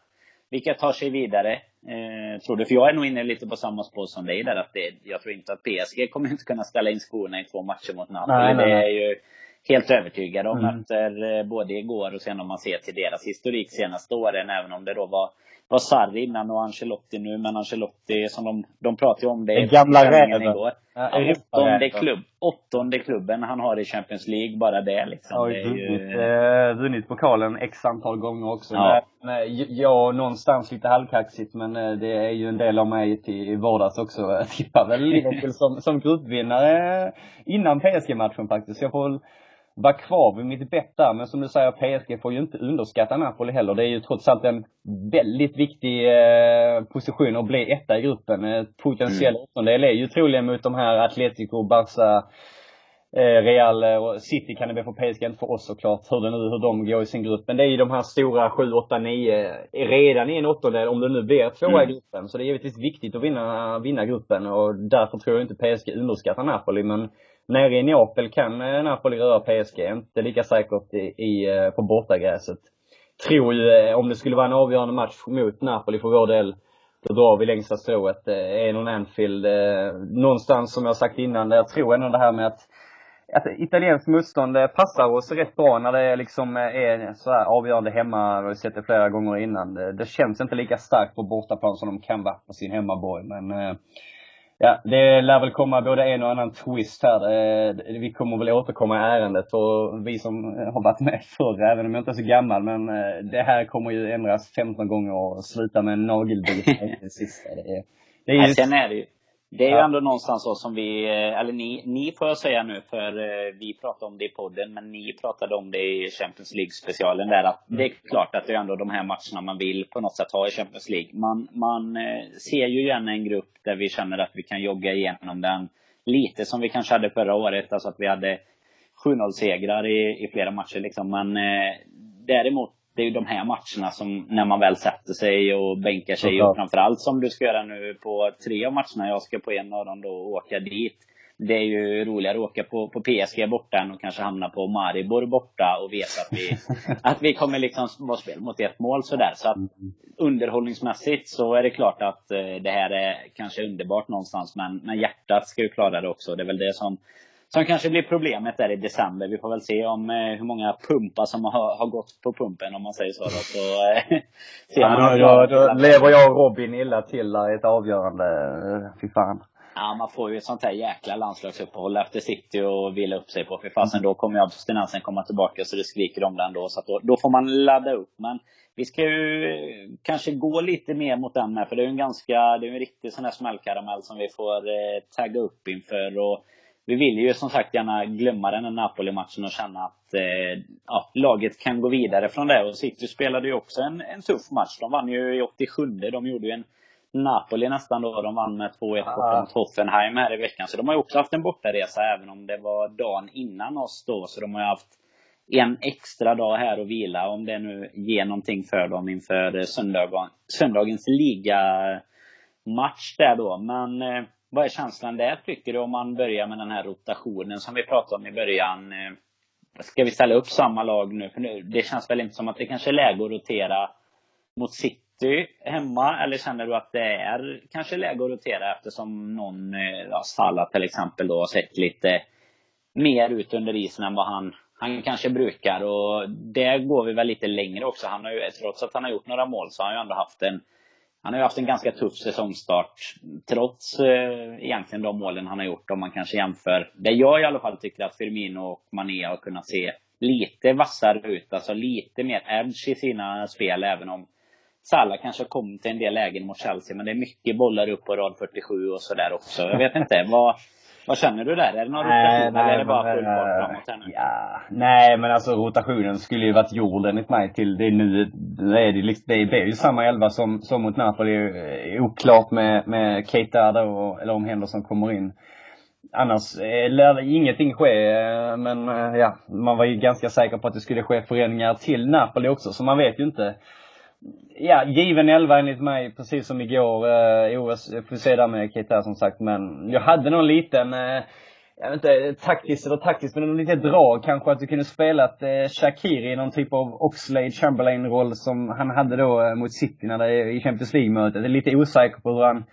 vilka tar sig vidare? Eh, tror du? För jag är nog inne lite på samma spår som dig där. Att det, jag tror inte att PSG kommer inte kunna ställa in skorna i två matcher mot Napoli. Nej, nej, nej. Det är ju helt övertygad om mm. efter eh, både igår och sen om man ser till deras historik senaste åren. Även om det då var var Sarri innan och Ancelotti nu, men Ancelotti som de, de pratade om det i gamla räven. igår. Ja, åttonde, klubb, åttonde klubben han har i Champions League, bara det liksom. Har vunnit, ju... eh, vunnit pokalen x antal gånger också. Ja. Men, jag någonstans lite halvkaxigt, men eh, det är ju en del av mig till vardags också. Jag tippar väl Liverpool som, som gruppvinnare innan PSG-matchen faktiskt. Jag får vara kvar vid mitt bett där. Men som du säger, PSG får ju inte underskatta Napoli heller. Det är ju trots allt en väldigt viktig eh, position att bli etta i gruppen. Eh, potentiell mm. åttondel är ju troligen mot de här Atletico, Barca, eh, Real och City kan det bli för PSG, inte för oss såklart, hur det nu, hur de går i sin grupp. Men det är ju de här stora 7, 8, 9, redan i en åttondel, om det nu blir tvåa mm. i gruppen. Så det är givetvis viktigt att vinna, vinna gruppen och därför tror jag inte PSG underskattar Napoli. Men Nere i Neapel kan eh, Napoli röra PSG, inte lika säkert i, i, eh, på bortagräset. Tror ju, eh, om det skulle vara en avgörande match mot Napoli för vår del, då drar vi längsta strået. Är någon Anfield, någonstans som jag sagt innan, jag tror ändå det här med att att italienskt motstånd passar oss rätt bra när det liksom är så här avgörande hemma, Vi har sett det flera gånger innan. Det, det känns inte lika starkt på bortaplan som de kan vara på sin hemmaborg. Men Ja, det lär väl komma både en och annan twist här. Eh, vi kommer väl återkomma i ärendet och vi som har varit med förr, även om jag inte är så gammal, men eh, det här kommer ju ändras 15 gånger och sluta med en nagelbit det sista. Det är, det är ju... Sen är det ju, det är ju ändå någonstans så som vi, eh, eller ni, ni får jag säga nu, för vi pratade om det i podden, men ni pratade om det i Champions League-specialen där, att det är klart att det är ändå de här matcherna man vill på något sätt ha i Champions League. Man, man ser ju gärna en grupp där vi känner att vi kan jogga igenom den lite som vi kanske hade förra året, alltså att vi hade 7-0 segrar i, i flera matcher liksom. Men eh, däremot det är ju de här matcherna som, när man väl sätter sig och bänkar sig, och framförallt som du ska göra nu på tre av matcherna, jag ska på en av dem då åka dit det är ju roligare att åka på, på PSG borta än att kanske hamna på Maribor borta och veta att vi, att vi kommer liksom vara spel mot ett mål sådär. Så att underhållningsmässigt så är det klart att eh, det här är kanske underbart någonstans. Men, men hjärtat ska ju klara det också. Det är väl det som, som kanske blir problemet där i december. Vi får väl se om eh, hur många pumpar som har, har gått på pumpen om man säger så. Då. så eh, ja, då, då, då lever jag och Robin illa till där i ett avgörande. Fy fan. Ja, man får ju ett sånt här jäkla landslagsuppehåll efter City och vila upp sig på. För fasen, då kommer ju abstinensen komma tillbaka så det skriker om den då. Så då, då, får man ladda upp. Men vi ska ju kanske gå lite mer mot den med. För det är ju en ganska, det är en riktig sån här smällkaramell som vi får eh, tagga upp inför. Och vi vill ju som sagt gärna glömma den här Napoli-matchen och känna att eh, ja, laget kan gå vidare från det. Och City spelade ju också en, en tuff match. De vann ju i 87. De gjorde ju en Napoli nästan då. De vann med 2-1 borta mot Hoffenheim här i veckan. Så de har ju också haft en bortaresa även om det var dagen innan oss då. Så de har ju haft en extra dag här att vila. Om det nu ger någonting för dem inför söndagen, söndagens ligamatch där då. Men eh, vad är känslan där tycker du om man börjar med den här rotationen som vi pratade om i början? Eh, ska vi ställa upp samma lag nu? För nu, det känns väl inte som att det kanske är läge att rotera mot City hemma? Eller känner du att det är kanske läge att rotera eftersom någon, eh, ja, Salah till exempel då, har sett lite mer ut under isen än vad han, han kanske brukar. Och det går vi väl lite längre också. Han har ju, trots att han har gjort några mål så har han ju ändå haft en han har ju haft en ganska tuff säsongstart. Trots eh, egentligen de målen han har gjort om man kanske jämför. Det jag i alla fall tycker att Firmino och Mané har kunnat se lite vassare ut. Alltså lite mer edge i sina spel även om Salah kanske kom till en del lägen mot Chelsea, men det är mycket bollar upp på rad 47 och sådär också. Jag vet inte. vad, vad känner du där? Är det någon rotation eller är det bara full fart eh, framåt här nu? Ja, nej men alltså rotationen skulle ju varit gjord enligt mig till det nu. Det är, det, liksom, det är ju samma elva som, som mot Napoli. Oklart med, med Keita då, eller om Henderson kommer in. Annars eh, lär ingenting ske, eh, men ja, man var ju ganska säker på att det skulle ske förändringar till Napoli också, så man vet ju inte ja, given elva enligt mig, precis som igår. Eh, OS, jag eh, får se där med Keita som sagt. Men jag hade någon liten, eh, jag vet inte, taktiskt eller taktiskt, men någon liten drag kanske att du kunde spela ett eh, Shakiri i någon typ av Oxlade Chamberlain-roll som han hade då eh, mot City när det, i Champions League-mötet. Jag är lite osäker på hur han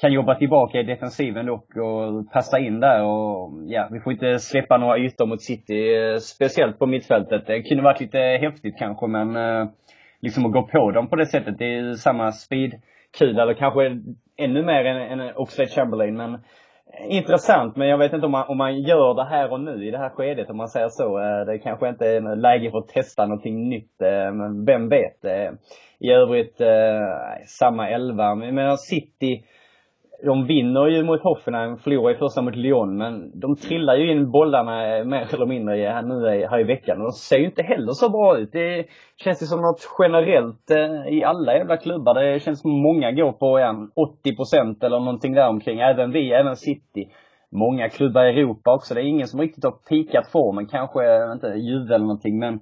kan jobba tillbaka i defensiven dock och passa in där och ja, vi får inte släppa några ytor mot City. Eh, speciellt på mittfältet. Det kunde varit lite häftigt kanske men eh, liksom att gå på dem på det sättet. Det är samma speedkula, eller kanske ännu mer än, än Oxlade Chamberlain. Men eh, intressant, men jag vet inte om man, om man gör det här och nu i det här skedet, om man säger så. Eh, det kanske inte är läge för att testa någonting nytt, eh, men vem vet. I övrigt, samma elva. Men jag City de vinner ju mot Hoffenheim, förlorar i första mot Lyon, men de trillar ju in bollarna eh, mer eller mindre eh, här, nu eh, här i veckan. Och de ser ju inte heller så bra ut. Det känns ju som något generellt eh, i alla jävla klubbar. Det känns som många går på en 80 procent eller någonting där omkring. Även vi, även City. Många klubbar i Europa också. Det är ingen som riktigt har pikat formen. Kanske, inte Juve eller någonting, men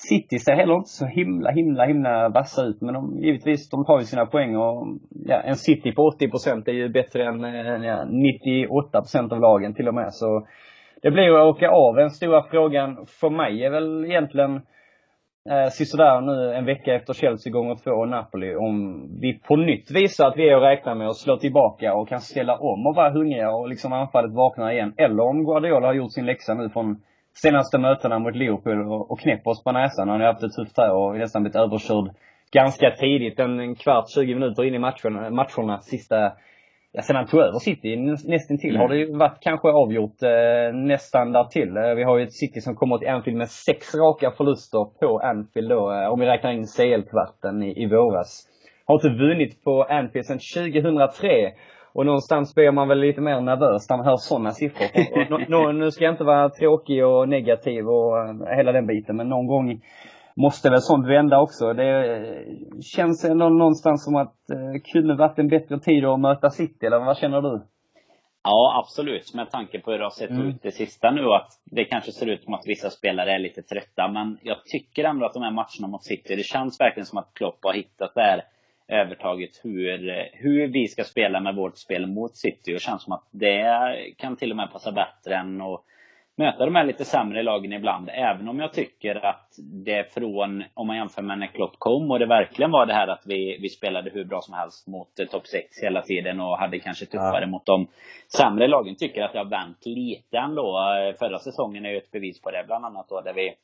City ser heller inte så himla, himla, himla vassa ut. Men de, givetvis, de tar ju sina poäng och ja, en City på 80 procent är ju bättre än ja, 98 procent av lagen till och med. Så det blir att åka av. Den stora frågan för mig är väl egentligen eh, sisådär nu en vecka efter Chelsea gånger två och Napoli. Om vi på nytt visar att vi är att räkna med att slå tillbaka och kan ställa om och vara hungriga och liksom anfallet vaknar igen. Eller om Guardiola har gjort sin läxa nu från senaste mötena mot Liverpool och, och knäpper oss på näsan. Han har haft det tufft här och nästan blivit överkörd ganska tidigt. En kvart, 20 minuter in i matchen, matcherna, sista Ja, sen han tog över City nästan till mm. har det ju varit kanske avgjort eh, nästan där till. Eh, vi har ju ett City som kommer till Anfield med sex raka förluster på Anfield då, eh, om vi räknar in CL-kvarten i, i våras. Har inte vunnit på Anfield sedan 2003. Och någonstans blir man väl lite mer nervös när man hör sådana siffror. Nu ska jag inte vara tråkig och negativ och eh, hela den biten, men någon gång måste väl sånt vända också. Det eh, känns ändå någonstans som att det eh, kunde varit en bättre tid att möta City, eller vad känner du? Ja, absolut. Med tanke på hur det har sett mm. ut det sista nu. Att det kanske ser ut som att vissa spelare är lite trötta. Men jag tycker ändå att de här matcherna mot City, det känns verkligen som att Klopp har hittat det här övertaget hur, hur vi ska spela med vårt spel mot City. Och känns som att det kan till och med passa bättre än att möta de här lite sämre lagen ibland. Även om jag tycker att det från, om man jämför med när Klopp kom och det verkligen var det här att vi, vi spelade hur bra som helst mot eh, topp 6 hela tiden och hade kanske tuffare ja. mot de sämre lagen. Tycker att det har vänt lite ändå. Förra säsongen är ju ett bevis på det bland annat då där vi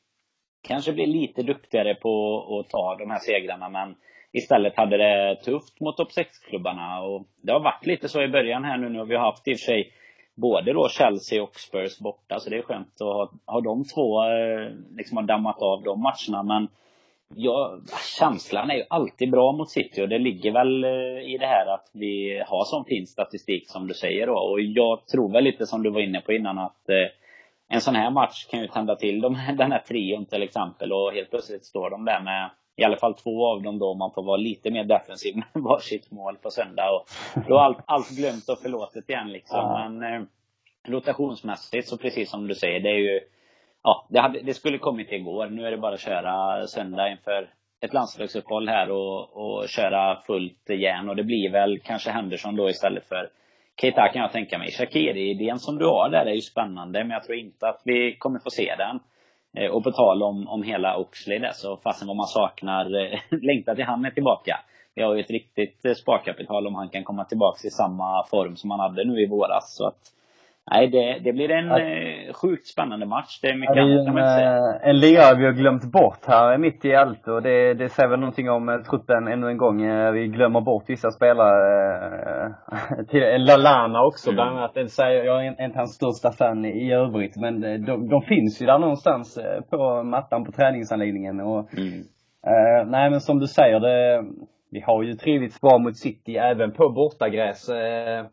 kanske blir lite duktigare på att ta de här segrarna men istället hade det tufft mot topp 6-klubbarna. Och det har varit lite så i början här nu. Nu har vi haft i och för sig både då Chelsea och Spurs borta. Så det är skönt att ha, ha de två, eh, liksom har dammat av de matcherna. Men ja, känslan är ju alltid bra mot City och det ligger väl eh, i det här att vi har sån fin statistik som du säger då. Och jag tror väl lite som du var inne på innan att eh, en sån här match kan ju tända till de, den här trion till exempel och helt plötsligt står de där med i alla fall två av dem då man får vara lite mer defensiv med varsitt mål på söndag. Och då är allt, allt glömt och förlåtet igen liksom. Ja. Men eh, rotationsmässigt så precis som du säger, det är ju Ja, det, hade, det skulle kommit igår. Nu är det bara att köra söndag inför ett landslagsuppehåll här och, och köra fullt järn. Och det blir väl kanske Henderson då istället för Keita kan jag tänka mig. Shakiri-idén som du har där är ju spännande, men jag tror inte att vi kommer få se den. Eh, och på tal om, om hela Oxley där, så fasen vad man saknar, eh, längtar till han är tillbaka. Vi har ju ett riktigt eh, sparkapital om han kan komma tillbaka i samma form som han hade nu i våras. Så att Nej, det, det blir en ja. sjukt spännande match. Det är mycket annat kan man säga. En lirare vi har glömt bort här mitt i allt och det, det säger väl någonting om truppen ännu en gång. Vi glömmer bort vissa spelare. Till Lalana också mm. bland annat. Jag är inte hans största fan i övrigt men de, de finns ju där någonstans på mattan på träningsanläggningen och mm. eh, Nej men som du säger, det, vi har ju trivits bra mot City även på bortagräs. Eh,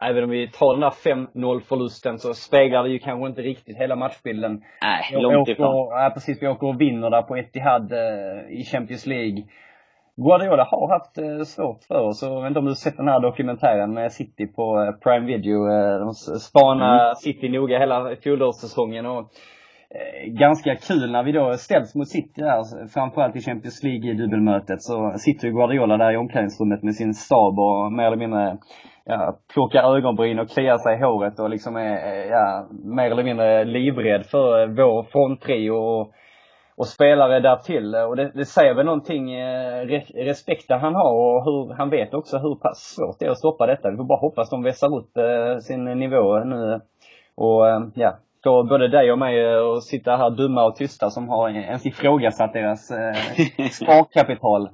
även om vi tar den där 5-0 förlusten så speglar det ju kanske inte riktigt hela matchbilden. Nej, långt ifrån. Ja, precis. Vi åker och vinner där på Etihad eh, i Champions League. Guardiola har haft eh, svårt för oss. Jag vet inte om du sett den här dokumentären med City på eh, Prime Video. Eh, de spanar mm. City noga hela fjolårssäsongen. Och, eh, ganska kul när vi då ställs mot City där, framförallt i Champions League-dubbelmötet, så sitter ju Guardiola där i omklädningsrummet med sin stab och mer eller mindre ja, plockar ögonbryn och kliar sig i håret och liksom är, ja, mer eller mindre livrädd för vår fronttrio och, och spelare därtill. Och det, det säger väl någonting, eh, respekten han har och hur, han vet också hur pass svårt det är att stoppa detta. Vi får bara hoppas de vässar upp eh, sin nivå nu. Och eh, ja, få både dig och mig att sitta här dumma och tysta som har ens ifrågasatt deras eh, sparkapital.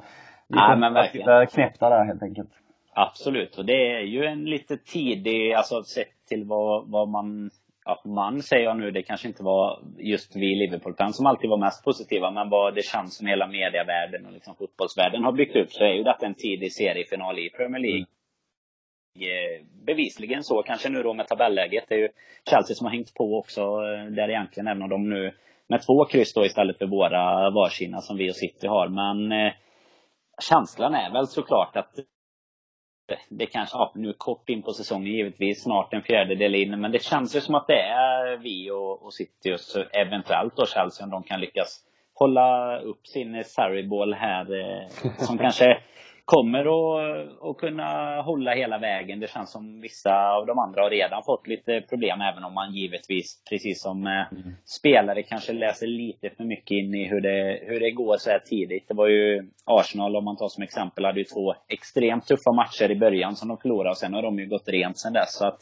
Vi ja, men verkligen. knäppta där helt enkelt. Absolut, och det är ju en lite tidig, alltså sett till vad, vad man ja, man säger jag nu, det kanske inte var just vi Liverpool-fans som alltid var mest positiva, men vad det känns som hela medievärlden och liksom fotbollsvärlden har byggt upp så är ju detta en tidig seriefinal i Premier League. Mm. Bevisligen så, kanske nu då med tabelläget. Det är ju Chelsea som har hängt på också, eh, där egentligen, även om de nu med två kryss då istället för våra varsina som vi och City har. Men eh, känslan är väl såklart att det kanske, ja, nu kort in på säsongen givetvis, snart en fjärdedel in. Men det känns ju som att det är vi och, och City och så eventuellt då Chelsea om de kan lyckas hålla upp sin Sarri-boll här. Eh, som kanske kommer att, att kunna hålla hela vägen. Det känns som vissa av de andra har redan fått lite problem, även om man givetvis, precis som mm. spelare, kanske läser lite för mycket in i hur det, hur det går så här tidigt. Det var ju Arsenal, om man tar som exempel, hade ju två extremt tuffa matcher i början som de förlorade och sen har de ju gått rent sen dess. Så att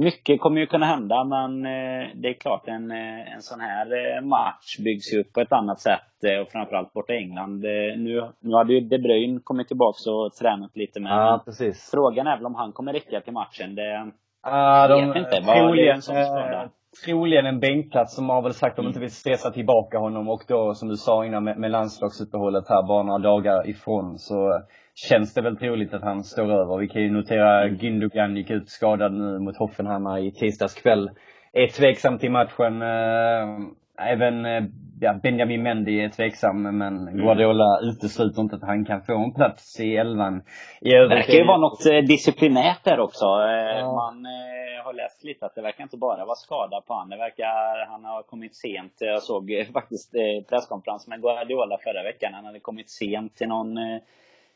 mycket kommer ju kunna hända men eh, det är klart en, eh, en sån här eh, match byggs ju upp på ett annat sätt och framförallt borta i England. Nu, nu hade ju De Bruyne kommit tillbaka och tränat lite med ja, precis. Frågan är väl om han kommer räcka till matchen. Det ah, de, vet inte. Vad troligen, är en troligen en bänkplats som har väl sagt att de mm. inte vill stressa tillbaka honom och då som du sa innan med, med landslagsuppehållet här bara några dagar ifrån så känns det väl troligt att han står över. Vi kan ju notera mm. Gündogan gick ut skadad nu mot Hoffenheim i tisdags kväll. Är tveksam till matchen. Eh, även ja, Benjamin Mendy är tveksam, men mm. Guardiola utesluter inte att han kan få en plats i elvan. I det verkar ju vara något disciplinärt där också. Ja. Man har läst lite att det verkar inte bara vara skada på honom. Det verkar, han har kommit sent. Jag såg faktiskt presskonferens med Guardiola förra veckan. Han hade kommit sent till någon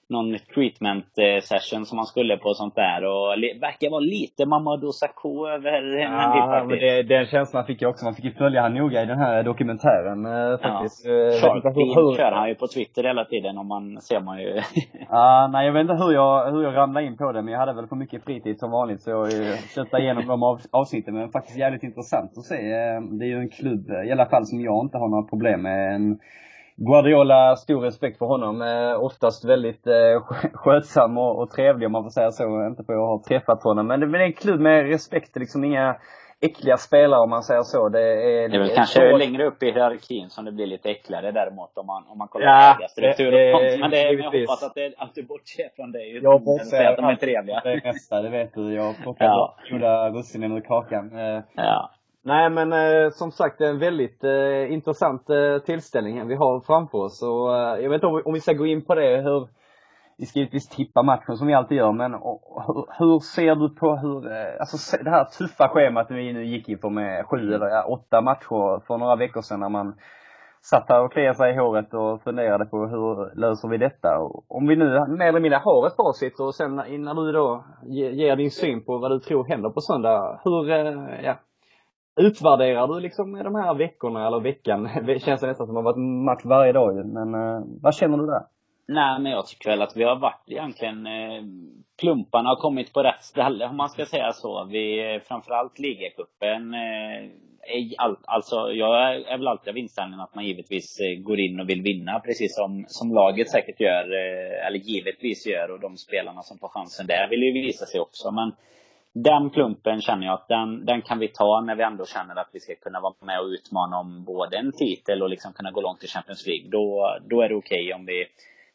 någon treatment eh, session som man skulle på och sånt där. Och verkar vara lite Mamadou Sakho över Ja, men det, den känslan fick jag också. Man fick ju följa han noga i den här dokumentären eh, faktiskt. Ja. Sharp hur, kör han ju på Twitter hela tiden om man ser man ju. Ja, nej jag vet inte hur jag, hur jag ramlade in på det. Men jag hade väl för mycket fritid som vanligt så jag köttade igenom de av, avsnitten. Men faktiskt jävligt intressant att se. Eh, det är ju en klubb, i alla fall som jag inte har några problem med. En, Guardiola, stor respekt för honom. Eh, oftast väldigt eh, skötsam och, och trevlig om man får säga så. Inte för att jag har träffat honom. Men det, men det är en klubb med respekt. Liksom inga äckliga spelare om man säger så. Det är, det är väl det kanske så... längre upp i hierarkin som det blir lite äckligare däremot om man, om man kollar ja, på ägarstruktur och sånt. Men det, jag hoppas att, det, att du bortser från det. Jag bortser att de är trevliga. Det mesta, det vet du. Jag plockar ja. goda russinen ur kakan. Eh, ja. Nej men eh, som sagt en väldigt eh, intressant eh, tillställning vi har framför oss och eh, jag vet inte om, om vi ska gå in på det hur vi ska givetvis tippa matchen som vi alltid gör men och, hur, hur, ser du på hur, eh, alltså det här tuffa schemat vi nu gick in på med sju eller ja, åtta matcher för några veckor sedan när man satt här och kliade sig i håret och funderade på hur löser vi detta? Och om vi nu mer eller mindre har ett facit och sen när du då ger din syn på vad du tror händer på söndag, hur, eh, ja, Utvärderar du liksom de här veckorna eller veckan? Det känns det nästan som att det har varit match varje dag ju. Men eh, vad känner du där? Nej, men jag tycker väl att vi har varit egentligen eh, Plumparna har kommit på rätt ställe om man ska säga så. Vi, eh, framförallt ligacupen eh, all, alltså, jag är väl alltid av inställningen att man givetvis eh, går in och vill vinna precis som, som laget säkert gör, eh, eller givetvis gör och de spelarna som får chansen där vill ju visa sig också. Men den plumpen känner jag att den, den kan vi ta när vi ändå känner att vi ska kunna vara med och utmana om både en titel och liksom kunna gå långt i Champions League. Då, då är det okej okay om vi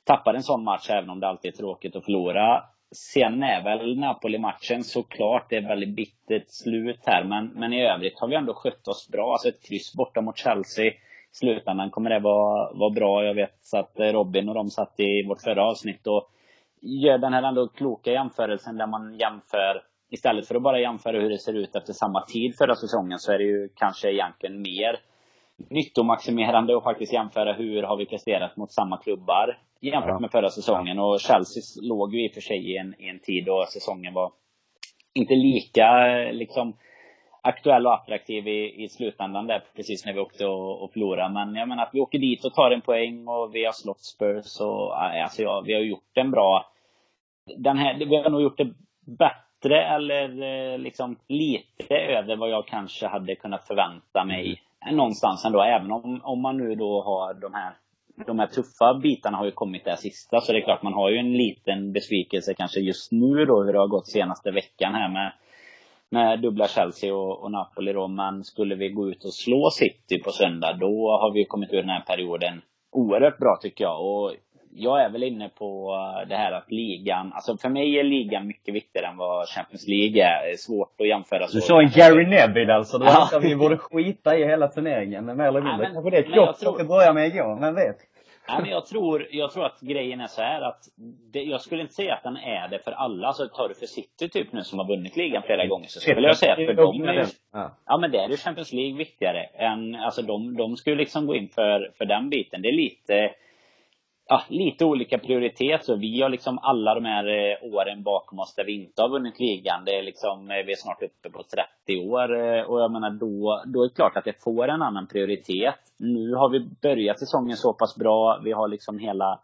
tappar en sån match, även om det alltid är tråkigt att förlora. Sen är väl Napoli-matchen såklart, det är väldigt bittert slut här. Men, men i övrigt har vi ändå skött oss bra. Alltså ett kryss borta mot Chelsea. I slutändan kommer det vara, vara bra. Jag vet att Robin och de satt i vårt förra avsnitt och gör den här ändå kloka jämförelsen där man jämför istället för att bara jämföra hur det ser ut efter samma tid förra säsongen så är det ju kanske egentligen mer nyttomaximerande att faktiskt jämföra hur har vi presterat mot samma klubbar jämfört med förra säsongen. Och Chelsea låg ju i och för sig i en, i en tid då säsongen var inte lika liksom aktuell och attraktiv i, i slutändan där precis när vi åkte och, och förlorade. Men jag menar att vi åker dit och tar en poäng och vi har slått Spurs och alltså ja, vi har gjort en bra den här, vi har nog gjort det bättre bättre eller eh, liksom lite över vad jag kanske hade kunnat förvänta mig någonstans ändå. Även om, om man nu då har de här de här tuffa bitarna har ju kommit där sista, så det är klart man har ju en liten besvikelse kanske just nu då hur det har gått senaste veckan här med med dubbla Chelsea och, och Napoli då. Men skulle vi gå ut och slå City på söndag, då har vi kommit ur den här perioden oerhört bra tycker jag. Och jag är väl inne på det här att ligan, alltså för mig är ligan mycket viktigare än vad Champions League är. Det är svårt att jämföra så. Du sa en Gary Neville alltså. Det var ja. vi borde skita i hela turneringen, mer eller mindre. Ja, Kanske det är ett jobb som börja med igår, vem vet? Ja, men jag, tror, jag tror att grejen är så här att det, jag skulle inte säga att den är det för alla. Alltså tar du för City typ nu som har vunnit ligan flera gånger så skulle jag säga att för dem är ja. ja men det är ju Champions League viktigare än, alltså de, de skulle liksom gå in för, för den biten. Det är lite ja, lite olika prioritet. Så vi har liksom alla de här eh, åren bakom oss där vi inte har vunnit ligan. Det är liksom, eh, vi är snart uppe på 30 år. Eh, och jag menar då, då är det klart att det får en annan prioritet. Nu har vi börjat säsongen så pass bra. Vi har liksom hela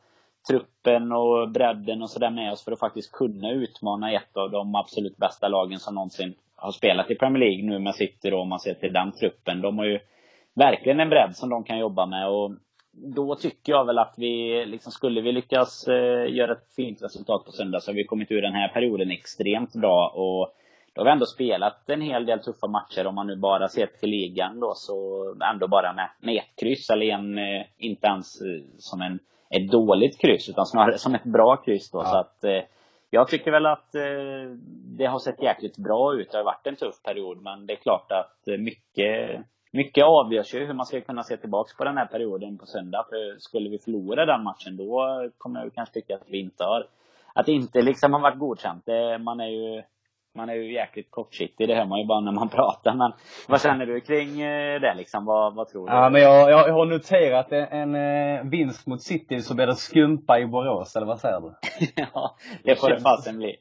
truppen och bredden och sådär med oss för att faktiskt kunna utmana ett av de absolut bästa lagen som någonsin har spelat i Premier League nu med City då, om man ser till den truppen. De har ju verkligen en bredd som de kan jobba med och då tycker jag väl att vi, liksom, skulle vi lyckas eh, göra ett fint resultat på söndag så har vi kommit ur den här perioden extremt bra. Och då har vi ändå spelat en hel del tuffa matcher om man nu bara ser till ligan då så ändå bara med, med ett kryss eller en, eh, inte ens eh, som en, ett dåligt kryss utan snarare som ett bra kryss då. Ja. Så att eh, jag tycker väl att eh, det har sett jäkligt bra ut. Det har varit en tuff period men det är klart att mycket mycket avgörs ju hur man ska kunna se tillbaks på den här perioden på söndag. För skulle vi förlora den matchen då kommer jag kanske tycka att vi inte har, att inte liksom har varit godkänt. Det, man är ju man är ju jäkligt kortsiktig, det hör man ju bara när man pratar. Men vad känner du kring eh, det liksom? Vad, vad tror du? Ja, men jag, jag har noterat en, en eh, vinst mot City så blir det skumpa i Borås, eller vad säger du? ja, det får det fasen bli.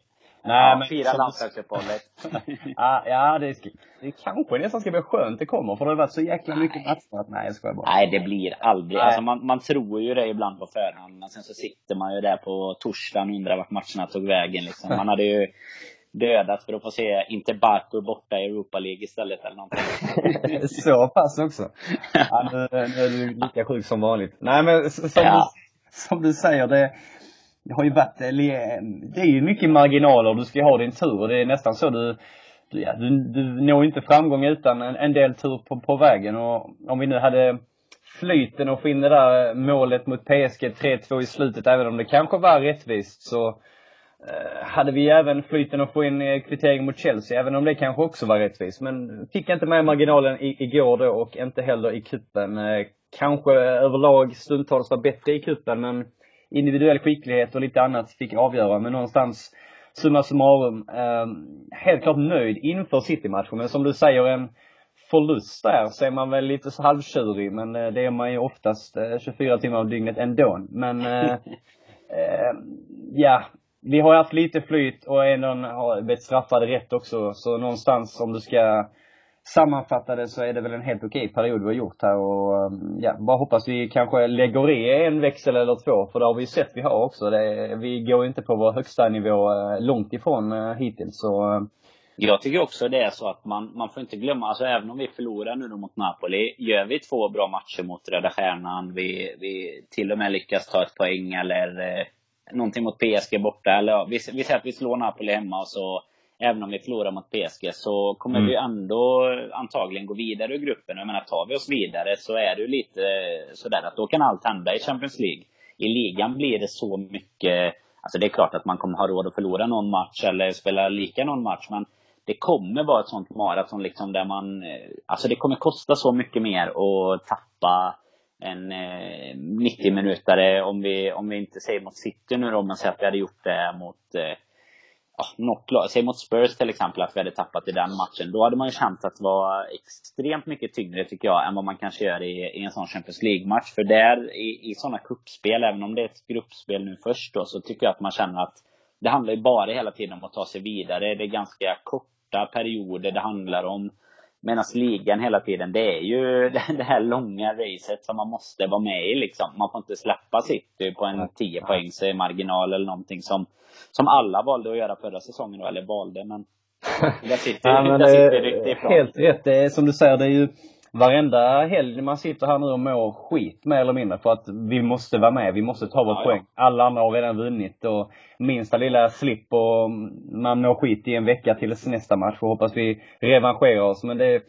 Nej, ja, men fira som- landslagsuppehållet. ja, ja det, ska, det kanske nästan ska bli skönt det kommer, för det har varit så jäkla mycket matcher att nej, jag bara. Nej, det blir aldrig. Nej. Alltså man, man tror ju det ibland på förhand. Men sen så sitter man ju där på torsdagen och undrar vart matcherna tog vägen liksom. Man hade ju dödat för att få se inte Barco borta i Europa League istället eller någonting. så pass också? Ja, nu, nu är du lika sjuk som vanligt. Nej men som, Ja. du, som du säger, det, det har ju varit, eh, det är ju mycket marginaler. Du ska ju ha din tur och det är nästan så du, du, ja, du, du når inte framgång utan en, en del tur på, på vägen. Och om vi nu hade flyten och få in det där eh, målet mot PSG 3-2 i slutet, även om det kanske var rättvist, så eh, hade vi även flyten att få in kvittering mot Chelsea, även om det kanske också var rättvist. Men fick inte med marginalen i, igår då och inte heller i kuppen. Eh, kanske överlag stundtals var bättre i kuppen, men individuell skicklighet och lite annat fick avgöra. Men någonstans, summa summarum, eh, helt klart nöjd inför City-matchen. Men som du säger, en förlust där så är man väl lite så halvtjurig. Men eh, det är man ju oftast eh, 24 timmar om dygnet ändå. Men eh, eh, ja, vi har haft lite flyt och ändå har blivit straffade rätt också. Så någonstans om du ska Sammanfattade så är det väl en helt okej period vi har gjort här och um, ja, bara hoppas vi kanske lägger i en växel eller två för det har vi ju sett vi har också. Det, vi går inte på vår högsta nivå eh, långt ifrån eh, hittills så eh. Jag tycker också det är så att man, man får inte glömma, alltså även om vi förlorar nu då mot Napoli, gör vi två bra matcher mot Röda Stjärnan, vi, vi till och med lyckas ta ett poäng eller eh, någonting mot PSG borta, eller ja, vi, vi säger att vi slår Napoli hemma och så Även om vi förlorar mot PSG så kommer Mm. vi ändå antagligen gå vidare ur gruppen. Jag menar, tar vi oss vidare så är det lite sådär att då kan allt hända i Champions League. I ligan blir det så mycket Alltså det är klart att man kommer ha råd att förlora någon match eller spela lika någon match men det kommer vara ett sånt maraton liksom där man eh, Alltså det kommer kosta så mycket mer att tappa en eh, 90 minutare om vi, om vi inte säger mot City nu då, men säger att vi hade gjort det mot eh, ja, något lag, säg mot Spurs till exempel, att vi hade tappat i den matchen. Då hade man ju känt att det var extremt mycket tyngre tycker jag, än vad man kanske gör i, i en sån Champions League-match. För där, i, i sådana kuppspel, även om det är ett gruppspel nu först då, så tycker jag att man känner att det handlar ju bara hela tiden om att ta sig vidare. Det är ganska korta perioder det handlar om. Medan ligan hela tiden, det är ju det här långa racet som man måste vara med i liksom. Man får inte släppa City på en 10 poängs marginal eller någonting som, som alla valde att göra förra säsongen då, eller valde men där sitter, Ja, men där det sitter är riktigt bra. helt rätt. Det är som du säger, det är ju varenda helg man sitter här nu och mår skit mer eller mindre för att vi måste vara med. Vi måste ta vår Ja, ja. poäng. Alla andra har redan vunnit och minsta lilla slip och man mår skit i en vecka tills nästa match och hoppas vi revanscherar oss. Men det,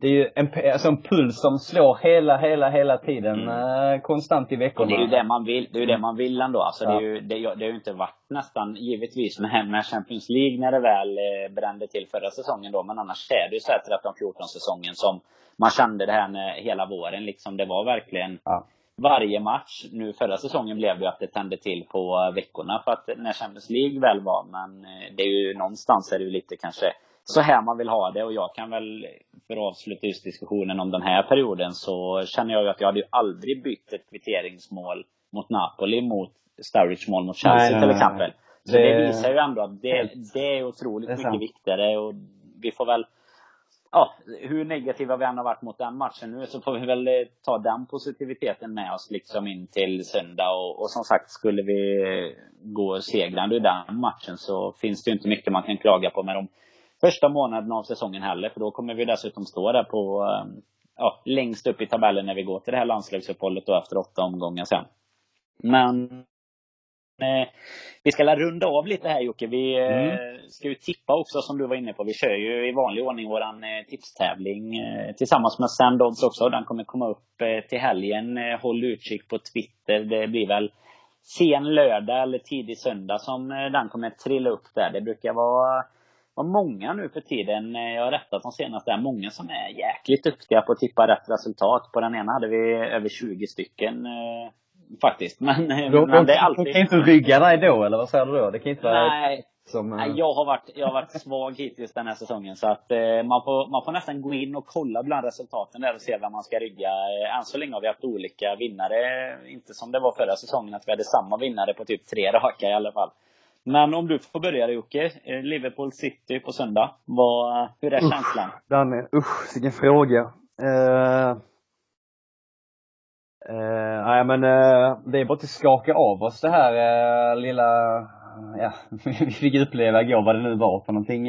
det är ju en, alltså en puls som slår hela, hela, hela tiden. eh, konstant i Och veckorna. det är ju det man vill, det är ju det man vill ändå. Alltså det, Ja. är ju, det, det har ju inte varit nästan, givetvis med, med Champions League när det väl eh, brände till förra säsongen då. Men annars är det ju så här 13-14 säsongen som man kände det här när, hela våren liksom. Det var verkligen Ja. varje match. Nu förra säsongen blev det ju att det tände till på eh, veckorna för att när Champions League väl var. Men det är ju någonstans är det ju lite kanske så här man vill ha det och jag kan väl, för att avsluta just diskussionen om den här perioden, så känner jag ju att jag hade ju aldrig bytt ett kvitteringsmål mot Napoli mot Sturridge mål mot Chelsea Nej, till nej. exempel. Så det, Det- visar ju ändå att det, det är otroligt det är mycket viktigare och vi får väl Ja, hur negativa vi än har varit mot den matchen nu så får vi väl eh, ta den positiviteten med oss liksom in till söndag och, och som sagt skulle vi gå segrande i den matchen så finns det ju inte mycket man kan klaga på med de första månaderna av säsongen heller för då kommer vi dessutom stå där på eh, ja, längst upp i tabellen när vi går till det här landslagsuppehållet då efter åtta omgångar sen. Men eh, vi ska runda av lite här Jocke. Vi eh, ska ju tippa också som du var inne på. Vi kör ju i vanlig ordning våran eh, tipstävling tillsammans med Sandodds också. Den kommer komma upp till helgen. Håll utkik på Twitter. Det blir väl sen lördag eller tidig söndag som den kommer trilla upp där. Det brukar vara var många nu för tiden, eh, jag har rättat de senaste, många som är jäkligt duktiga på att tippa rätt resultat. På den ena hade vi över 20 stycken eh, faktiskt. Men, eh, de, men det är alltid... De kan inte rygga dig då, eller vad säger du då? Det kan inte vara... Nej, som, Nej, jag har varit, jag har varit svag hittills den här säsongen. Så att eh, man, får, man får nästan gå in och kolla bland resultaten där och se vem man ska rygga. Eh, än så länge har vi haft olika vinnare. Inte som det var förra säsongen, att vi hade samma vinnare på typ tre raka i alla fall. Men om du får börja Jocke. Eh, Liverpool City på söndag. Vad, hur är usch, känslan? Danne, usch vilken fråga. Uh, uh, nej men uh, det är bara att skaka av oss det här uh, lilla, ja, vi fick uppleva igår vad det nu var för någonting.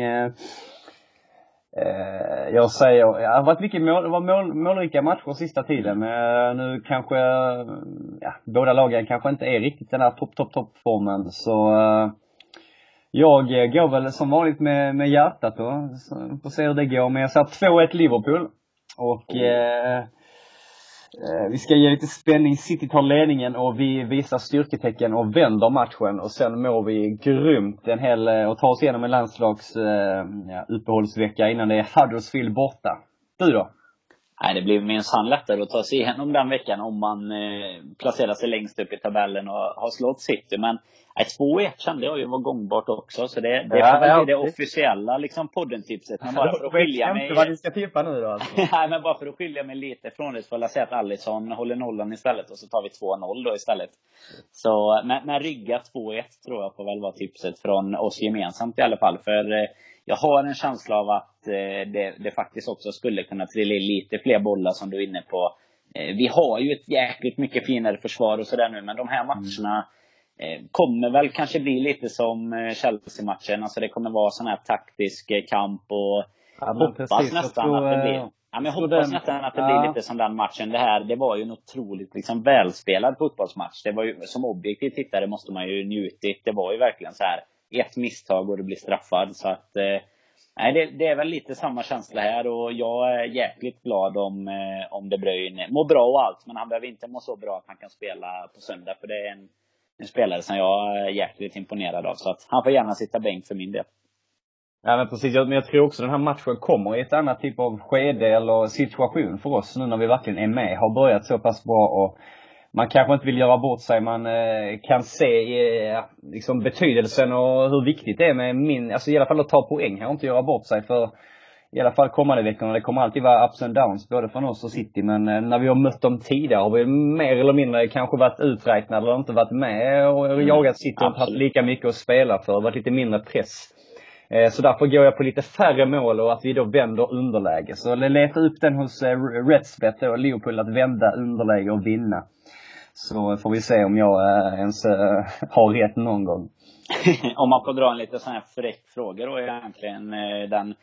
Jag säger, det har varit mycket mål, var mål, målrika matcher sista tiden. Men nu kanske, ja, båda lagen kanske inte är riktigt den här topp, topp, topp formen. Så jag går väl som vanligt med, med hjärtat då. Så får se hur det går. Men jag säger 2-1 Liverpool. Och eh, eh, Eh, vi ska ge lite spänning. City tar ledningen och vi visar styrketecken och vänder matchen. Och sen mår vi grymt en hel, eh, och tar oss igenom en landslags eh, ja, uppehållsvecka innan det är Huddersfield borta. Du då? Nej, det blir minsann lättare att ta sig igenom den veckan om man eh, placerar sig längst upp i tabellen och har slått City. Men 2-1 kände jag ju var gångbart också. Så det, det ja, får väl bli det officiella liksom podden-tipset. Men bara för att skilja mig... vad du ska tippa nu då alltså. Nej, men bara för att skilja mig lite från det så får jag säga att Alisson håller nollan istället och så tar vi 2-0 då istället. Så, men, men rygga 2-1 tror jag får väl vara tipset från oss gemensamt i alla fall. För eh, jag har en känsla av att eh, det, det faktiskt också skulle kunna trilla in lite fler bollar som du är inne på. Eh, vi har ju ett jäkligt mycket finare försvar och sådär nu, men de här matcherna kommer väl kanske bli lite som eh, Chelsea-matchen. Alltså det kommer vara sån här taktisk eh, kamp och ja, hoppas precis, nästan tror, att det blir Ja, men jag hoppas den, nästan att det ja. blir lite som den matchen. Det här, det var ju en otroligt liksom välspelad fotbollsmatch. Det var ju, som objektiv tittare måste man ju njutit. Det var ju verkligen så här ett misstag och du blir straffad. Så att, eh, nej, det, det, är väl lite samma känsla här och jag är jäkligt glad om, eh, om De Bruyne mår bra och allt. Men han behöver inte må så bra att han kan spela på söndag. För det är en en spelare som jag är jäkligt imponerad av. Så att han får gärna sitta bänk för min del. Ja men precis, men jag tror också den här matchen kommer i ett annat typ av skede eller situation för oss nu när vi verkligen är med, har börjat så pass bra och man kanske inte vill göra bort sig, man eh, kan se eh, liksom betydelsen och hur viktigt det är med min, alltså i alla fall att ta poäng här och inte göra bort sig för i alla fall kommande veckorna. Det kommer alltid vara ups and downs både från oss och City. Men eh, när vi har mött dem tidigare har vi mer eller mindre kanske varit uträknade eller inte varit med och mm, jagat City och haft lika mycket att spela för. varit lite mindre press. Eh, så därför går jag på lite färre mål och att vi då vänder underläge. Så leta upp den hos eh, Redsbet då, Leopold, att vända underläge och vinna. Så får vi se om jag ens har rätt någon gång. om man får dra en lite sån här fräck fråga då egentligen. Den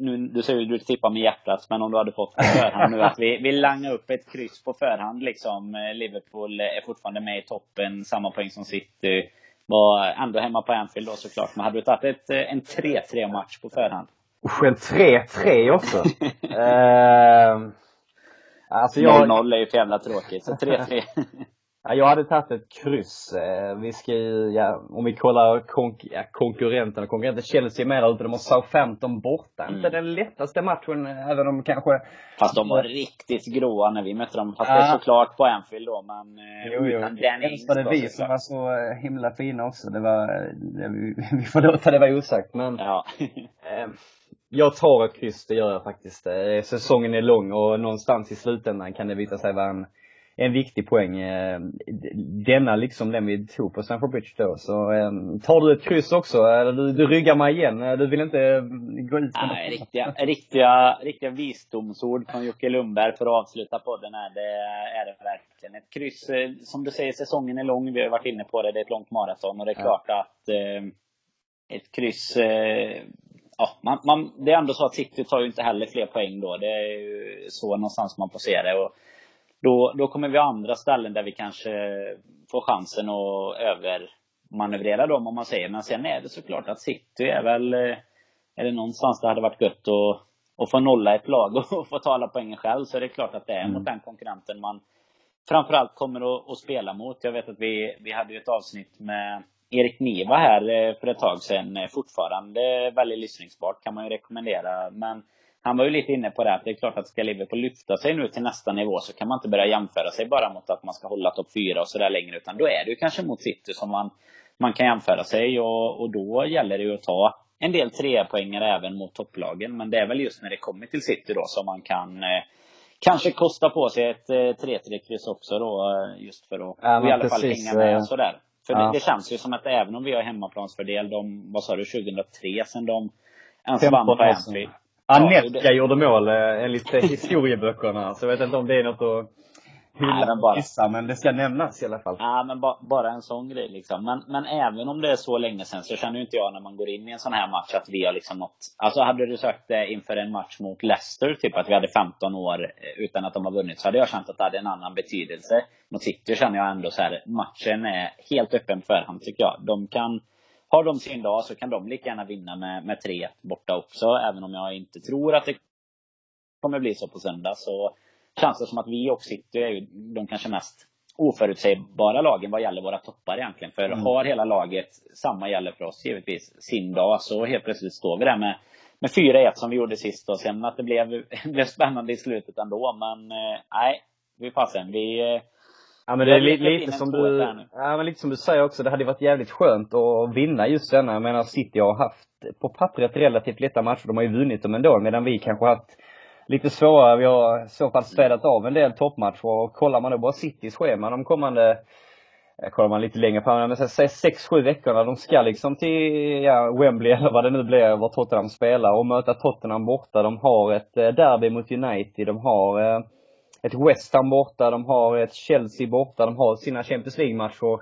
nu, du säger ju du tippar med hjärtat, men om du hade fått på förhand nu att vi, vi langar upp ett kryss på förhand liksom. Eh, Liverpool är fortfarande med i toppen, samma poäng som City. Var ändå hemma på Anfield då såklart. Men hade du tagit ett, eh, en 3-3 match på förhand? Usch, en 3-3 också? uh, alltså jag... 0-0 är ju för jävla tråkigt, så 3-3. Ja, jag hade tagit ett kryss. Eh, vi ska ju, ja, om vi kollar konk ja, konkurrenterna, konkurrenten Chelsea med där ute, de har Southampton borta. Mm. Inte den lättaste matchen, även om kanske... Fast de var riktigt gråa när vi mötte dem. Fast ja. det är såklart på Anfield då, men eh, jo, jo. utan Ings var det vi som var så eh, himla fina också. Det var, det, vi, får låta det vara osagt, men... Ja. eh, jag tar ett kryss, det gör jag faktiskt. Säsongen är lång och någonstans i slutändan kan det visa sig vara en en viktig poäng. Eh, denna liksom den vi tog på Stamford Bridge då. Så eh, tar du ett kryss också, eller du, du ryggar mig igen. Eh, du vill inte gå ut med Nej, riktiga, riktiga, riktiga visdomsord från Jocke Lundberg för att avsluta podden här. Det är det verkligen. Ett kryss, som du säger, säsongen är lång. Vi har varit inne på det. Det är ett långt maraton och det är ja. klart att ett kryss ja, man, man, det är ändå så att City tar ju inte heller fler poäng då. Det är ju så någonstans man får se det. Och då, då kommer vi ha andra ställen där vi kanske får chansen att övermanövrera dem om man säger. Men sen är det såklart att City är väl, eh, är det någonstans det hade varit gött att, att få nolla ett lag och få ta alla poängen själv så är det klart att det är mm. mot den konkurrenten man framförallt kommer att, att, spela mot. Jag vet att vi, vi hade ju ett avsnitt med Erik Niva här för ett tag sedan. Fortfarande väldigt lyssningsbart, kan man ju rekommendera. Men han var ju lite inne på det att det är klart att ska Liverpool lyfta sig nu till nästa nivå så kan man inte börja jämföra sig bara mot att man ska hålla topp fyra och sådär längre. Utan då är det ju kanske mot City som man, man kan jämföra sig och, och då gäller det ju att ta en del trepoängare även mot topplagen. Men det är väl just när det kommer till City då som man kan eh, kanske kosta på sig ett eh, 3-3-kryss också då. Eh, just för att ja, i alla precis, fall hänga med eh, sådär. För ja. det, det, känns ju som att även om vi har hemmaplansfördel, de, vad sa du, 2003 sen de ens vann på Anfield. Annetka ja, gjorde mål eh, enligt historieböckerna. Så jag vet inte om det är något att hylla och gissa, men det ska nämnas i alla fall. Ja, men ba, bara en sån grej liksom. Men, men även om det är så länge sedan så känner ju inte jag när man går in i en sån här match att vi har liksom nått Alltså hade du sagt det inför en match mot Leicester, typ att vi hade 15 år eh, utan att de har vunnit, så hade jag känt att det hade en annan betydelse. Mot City känner jag ändå så här, matchen är helt öppen för förhand tycker jag. De kan har de sin dag så kan de lika gärna vinna med, med 3 borta också. Även om jag inte tror att det kommer bli så på söndag så känns det som att vi och City är ju de kanske mest oförutsägbara lagen vad gäller våra toppar egentligen. För mm. har hela laget, samma gäller för oss givetvis, sin dag så helt plötsligt står vi där med, med 4-1 som vi gjorde sist och sen att det blev, blev spännande i slutet ändå. Men eh, nej, vi fasen. Vi, eh, Ja men det är li lite som du, ja men lite som du säger också, det hade varit jävligt skönt att vinna just denna. Jag menar City har haft på pappret relativt lätta matcher, de har ju vunnit dem ändå, medan vi kanske har haft lite svårare. Vi har i så fall spelat av en del toppmatcher och kollar man då bara Citys schema de kommande kollar man lite längre fram, men säg sex, sju veckorna. De ska liksom till, ja, Wembley eller vad det nu blir, var Tottenham spelar och möta Tottenham borta. De har ett eh, derby mot United. De har eh, ett West Ham borta, de har ett Chelsea borta, de har sina Champions League-matcher.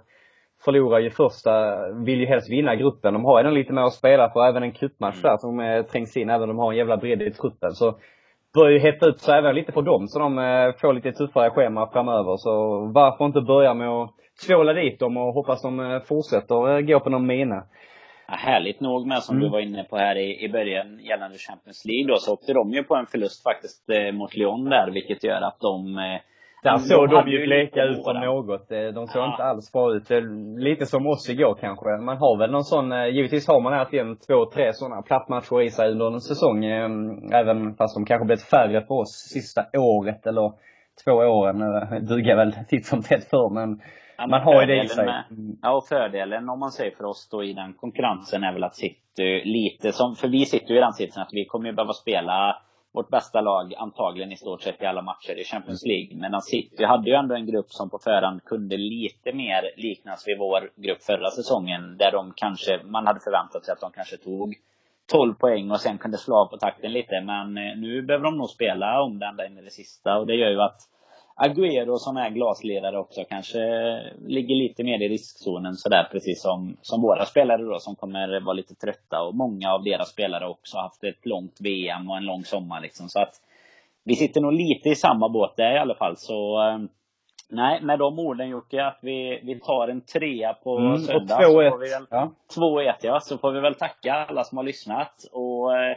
Förlorar ju första, vill ju helst vinna gruppen. De har ju lite mer att spela för, även en cupmatch där som eh, trängs in, även om de har en jävla bredd i truppen. Så börjar ju hetta upp sig även lite för dem, så de eh, får lite tuffare schema framöver. Så varför inte börja med att tvåla dit dem och hoppas de eh, fortsätter gå på någon mina. Ja, härligt nog med som mm. du var inne på här i, i början gällande Champions League då, så åkte de ju på en förlust faktiskt eh, mot Lyon där, vilket gör att de eh, där såg de ju bleka ut om något. Eh, de såg ja. inte alls bra ut. Lite som oss igår kanske. Man har väl någon sån, eh, givetvis har man alltid en, två, tre sådana plattmatcher i sig under en säsong. Eh, även fast de kanske blivit färre för oss sista året eller två åren. Dugar väl titt som tätt för men Ja, man har ju det i sig. Med, ja, och fördelen om man säger för oss då i den konkurrensen är väl att City lite som, för vi sitter ju i den sitsen att vi kommer ju behöva spela vårt bästa lag antagligen i stort sett i alla matcher i Champions League. Medan City hade ju ändå en grupp som på förhand kunde lite mer liknas vid vår grupp förra säsongen. Där de kanske, man hade förväntat sig att de kanske tog 12 poäng och sen kunde slå av på takten lite. Men eh, nu behöver de nog spela om det ända in i det sista. Och det gör ju att Agüero som är glasledare också kanske ligger lite mer i riskzonen sådär precis som, som våra spelare då som kommer vara lite trötta. Och många av deras spelare också haft ett långt VM och en lång sommar liksom. Så att vi sitter nog lite i samma båt där i alla fall. Så eh, Nej, med de orden Jocke, att vi, vi tar en trea på mm, söndag. 2-1. Ja. 2-1 ja, så får vi väl tacka alla som har lyssnat och eh,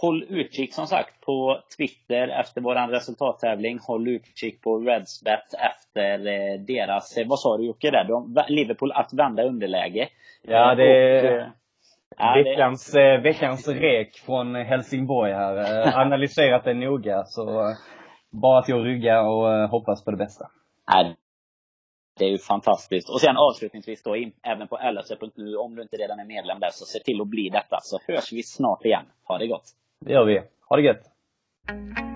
Håll utkik som sagt på Twitter efter våran resultattävling. Håll utkik på Redsbet efter eh, deras, eh, vad sa du Jocke där? De, Liverpool att vända underläge. Ja, det ja, veckans, det... veckans rek från Helsingborg här. Analyserat det noga, så bara till att rygga och hoppas på det bästa. Nej, det är ju fantastiskt. Och sen avslutningsvis då in, även på lse.nu, om du inte redan är medlem där, så se till att bli detta. Så hörs vi snart igen. Ha det gott! Det gör vi. Ha det gött!